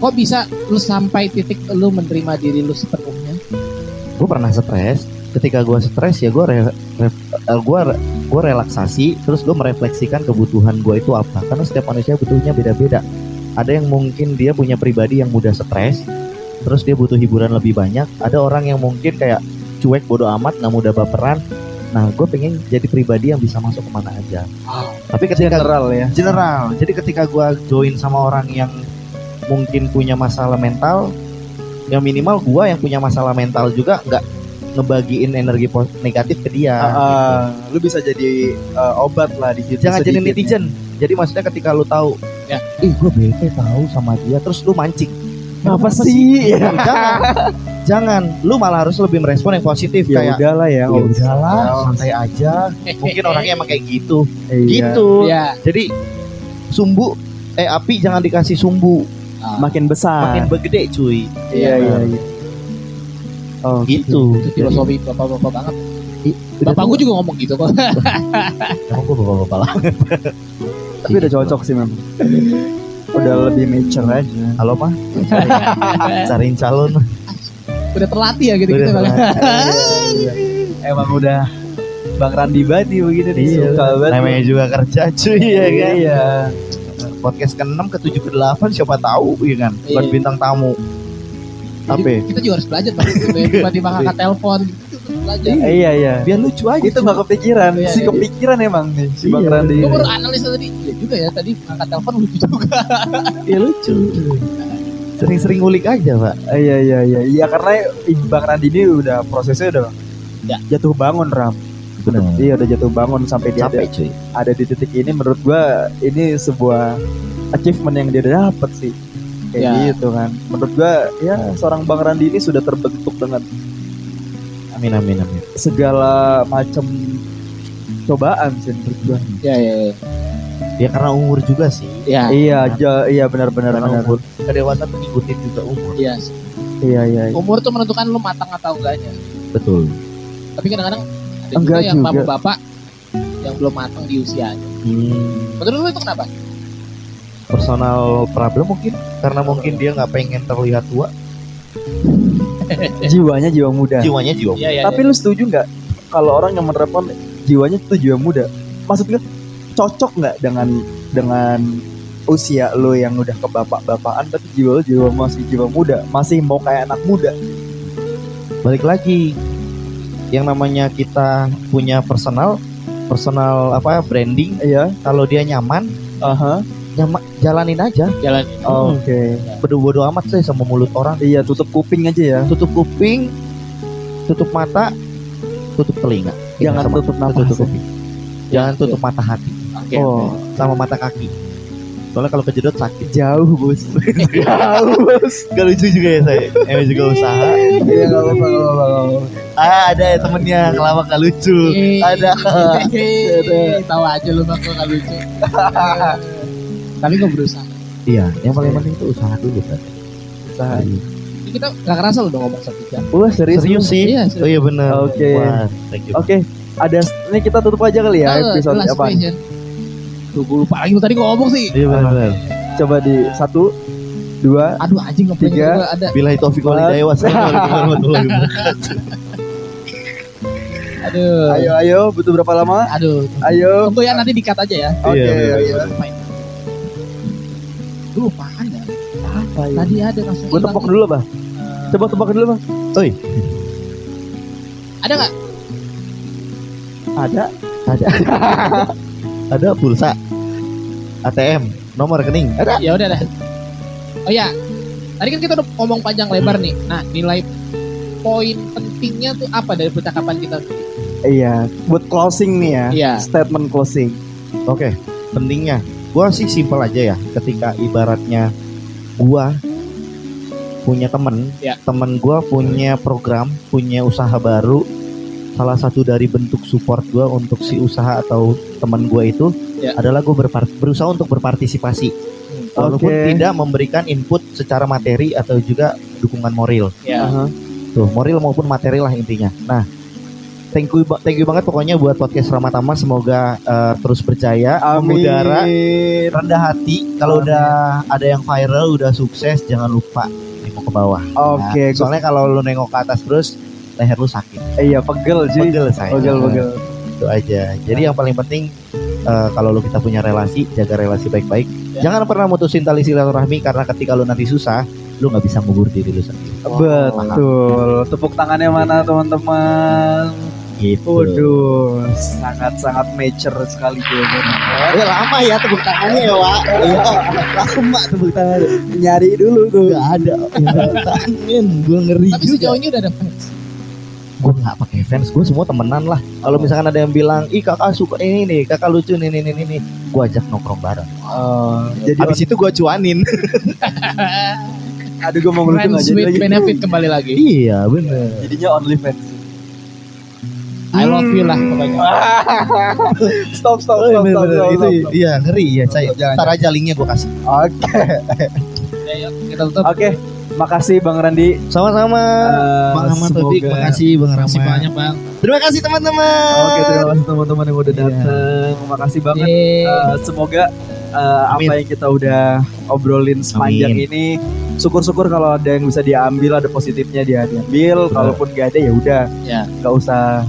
Kok bisa lu sampai titik lu menerima diri lu sepenuhnya? gue pernah stres ketika gue stres ya gue re, re- eh, gua gue relaksasi terus gue merefleksikan kebutuhan gue itu apa karena setiap manusia butuhnya beda-beda ada yang mungkin dia punya pribadi yang mudah stres terus dia butuh hiburan lebih banyak ada orang yang mungkin kayak cuek bodoh amat nggak mudah baperan nah gue pengen jadi pribadi yang bisa masuk ke mana aja tapi ketika General ya. general. Jadi ketika gua join sama orang yang mungkin punya masalah mental, yang minimal gua yang punya masalah mental juga nggak ngebagiin energi negatif ke dia. Ah, ah, lu bisa jadi uh, obat lah di situ. Jangan jadi netizen. Jadi maksudnya ketika lu tahu, Ya. ih gue bete tahu sama dia, terus lu mancing. Apa sih? Ya. [laughs] jangan, jangan. Lu malah harus lebih merespon yang positif Ya kayak. udahlah ya. Ya usah. udahlah, santai aja. Mungkin orangnya emang kayak gitu. Iya. Gitu. Iya. Jadi sumbu eh api jangan dikasih sumbu, Ah, Makin besar. makin begede cuy. Iya iya iya. Oh Gitu. itu filosofi bapak-bapak banget. Bapak gue juga ngomong gitu kok. Emang gue bapak-bapak lah. Tapi udah cocok sih memang. Udah lebih mature aja. Halo mah, [laughs] cariin calon. Udah terlatih ya gitu-gitu. Udah Bang. [laughs] Emang udah Bang Randi Badi begitu nih Iya. suka banget. Namanya juga kerja cuy ya kan. Iya. Podcast ke-6 ke 7 ke 8 siapa tahu ya kan. Buat Iya. bintang tamu. Apa? Kita juga harus belajar Bang. Tiba-tiba ngangkat telepon belajar. Iya iya. Biar lucu aja. Itu nggak kepikiran, Iya, si iya. kepikiran emang nih si Bang Iya. Randi. Gue baru analis tadi. Iya juga ya tadi ngangkat telepon lucu juga. ya lucu. Sering-sering ngulik aja, Pak. Iya iya iya. Iya karena Bang Randi ini udah prosesnya udah Ya. jatuh bangun Ram. Benar. Iya udah jatuh bangun sampai dia Capek ada, cuy. ada di titik ini menurut gua ini sebuah achievement yang dia dapet sih. Kayak Ya. gitu kan. Menurut gua ya seorang Bang Randi ini sudah terbentuk dengan Amin amin amin. segala macam cobaan sih menurut gua. Iya iya iya. Ya karena umur juga sih. Iya. Iya, ja- iya benar-benar umur. Kedewasaan tuh ngikutin juga umur. Iya. Iya iya. iya. Umur tuh menentukan lu matang atau enggaknya. Betul. Tapi kadang-kadang ada Enggak juga yang bapak-bapak yang belum matang di usianya. Hmm. Menurut lu itu kenapa? Personal problem mungkin karena mungkin dia nggak pengen terlihat tua. [laughs] Jiwanya jiwa muda. Jiwanya jiwa. Iya iya. Tapi lu setuju nggak kalau orang yang menerapkan jiwanya itu jiwa muda? Maksudnya cocok nggak dengan dengan usia lo yang udah ke bapak-bapakan tapi jiwa lo jiwa masih jiwa muda, masih mau kayak anak muda. balik lagi yang namanya kita punya personal personal apa branding Iya. kalau dia nyaman Aha. nyama, jalanin aja jalan. Oke. bodoh-bodoh amat sih sama mulut orang Iya, tutup kuping aja ya. tutup kuping tutup mata tutup telinga Jangan Sama- tutup nafas. tutup kuping jangan tutup mata hati Oke. Oh, sama mata kaki soalnya kalau kejedot sakit jauh, Bos. [laughs] jauh, Bos. gak lucu juga ya saya emang juga usaha Iya, enggak apa-apa, enggak apa-apa. ah ada ya temennya kelawak gak lucu Eh, ada eh, Tahu aja lu gue gak lucu. [laughs] Tapi gue berusaha. iya yang paling penting itu usaha dulu kan Usaha. Ini kita gak kerasa udah ngomong satu jam. Wah, serius. serius sih Iya, oh iya benar Oke. You Oke, ada ini kita tutup aja kali ya episode apa? Tuh gue lupa lagi lu tadi ngomong sih. iya benar Coba di satu, dua, Aduh anjing ngeplay Tiga. ada. Bila itu warahmatullahi wabarakatuh. Aduh. ayo ayo, butuh berapa lama? Aduh. Ayo. Tunggu ya nanti dikat aja ya. Oke, Iya, iya, ayo. Lupain. Gue lupa ada. Apa ya? Tadi ada langsung Gue tepok dulu bah. Eh, Coba tebak dulu bang. Oi, Ada nggak? Ada. ada. [laughs] ada pulsa. ATM, nomor rekening. Ada. Ya udah dah. Oh ya, tadi kan kita udah ngomong panjang lebar nih. Nah, nilai poin pentingnya tuh apa dari percakapan kita? Iya. Buat closing nih ya. Iya. Statement closing. Oke, pentingnya. Gua sih simpel aja ya. Ketika ibaratnya gua punya temen, Ya. temen gua punya program, punya usaha baru. Salah satu dari bentuk support gua untuk si usaha atau temen gua itu Ya. adalah gue berusaha untuk berpartisipasi, walaupun Oke. tidak memberikan input secara materi atau juga dukungan moral. Ya. Aha. Tuh, moral maupun materi lah intinya. Nah, thank you, thank you banget pokoknya buat podcast Ramatama. Semoga eh, terus berjaya, mengudara, Amin. rendah hati. Kalau udah ada yang viral, udah sukses, jangan lupa nengok ke bawah. Oke. Nah, soalnya kalau lu nengok ke atas terus, leher lu sakit. Iya pegel sih. Pegel saya. Pegel pegel. Itu aja. Jadi yang paling penting eh, kalau lu kita punya relasi, jaga relasi baik-baik. Ya. Jangan pernah mutusin tali silaturahmi karena ketika lu nanti susah, lu nggak bisa ngubur diri lu sendiri. Betul. Tepuk tangannya mana teman-teman? Gitu. Waduh, sangat-sangat mature sekali jawabannya. Ya lama ya tepuk tangannya ya, Wak. Iya, lama tepuk tangannya. Nyari dulu tuh. Gak ada. Tangan, gue ngeri Tapi juga. sejauh ini udah ada fans. Gue gak pakai fans, gue semua temenan lah. Kalau misalkan ada yang bilang, ih kakak suka ini nih, kakak lucu nih, nih, nih, nih, nih. Gue ajak nongkrong bareng. Oh, jadi Habis itu gue cuanin. [laughs] aduh gue mau ngelucu nggak with lagi. benefit kembali lagi. iya, bener. Jadinya only fans. I love you lah pokoknya. [laughs] stop stop Oh, stop bener, stop. bener. stop, Itu, stop. iya ngeri ya, saya. Jangan, Ntar aja linknya gue kasih. Oke, [laughs] Ya, kita tutup. oke. Makasih Bang Randi. Sama-sama. Eh, Bang semoga- Taufik, makasih Bang Rahmat. banyak bang. Terima kasih teman-teman. Oke, terima kasih teman-teman yang udah Iya. datang. Makasih banget. Yeay. Eh, semoga eh, Amin. apa yang kita udah obrolin sepanjang Amin. ini syukur-syukur kalau ada yang bisa diambil ada positifnya dia diambil Betul. kalaupun gak ada ya udah Ya. nggak usah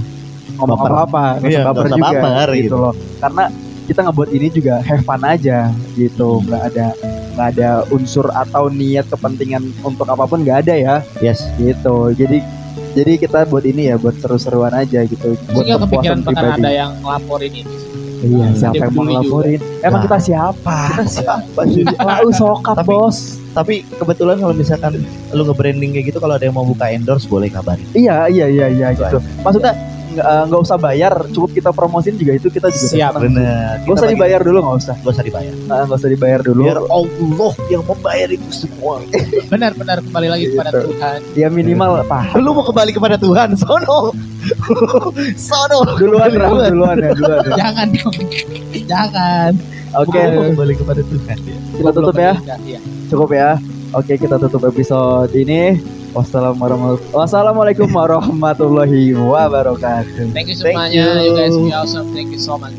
ngomong Baper. apa-apa nggak Iya, usah baper juga baper, gitu gitu. loh karena kita ngebuat ini juga have fun aja gitu nggak ada nggak ada unsur atau niat kepentingan untuk apa pun nggak ada ya Yes. gitu jadi jadi kita buat ini ya buat seru-seruan aja gitu buat Sehingga kepikiran kepuasan pribadi ada yang ngelaporin ini. iya siapa yang mau ngelaporin emang Nah. kita siapa Kita siapa sih? Lau [laughs] sokap Tapi- bos Tapi kebetulan kalau misalkan lu nge-branding kayak gitu kalau ada yang mau buka endorse boleh kabarin. Iya iya iya iya Itu gitu. Maksudnya nggak eh, nggak usah bayar, cukup kita promosin juga itu kita juga Siap. Bener. Nggak usah dibayar dulu nggak usah. Gak usah dibayar. Nah, Nggak usah dibayar dulu. Biar Allah yang membayar itu semua. [laughs] Benar-benar kembali lagi kepada Gitu. Tuhan. Ya minimal paham. Lu mau kembali kepada Tuhan, sono. [laughs] sono. Duluan Ram, duluan ya duluan ya. Jangan dong. Jangan. Oke, kembali kepada Tuhan. ya. kita tutup ya. Iya. Cukup ya. Oke, kita tutup episode ini. Wassalamualaikum warahmatullahi wabarakatuh. Thank you Thank semuanya. You. you. guys be awesome. Thank you so much.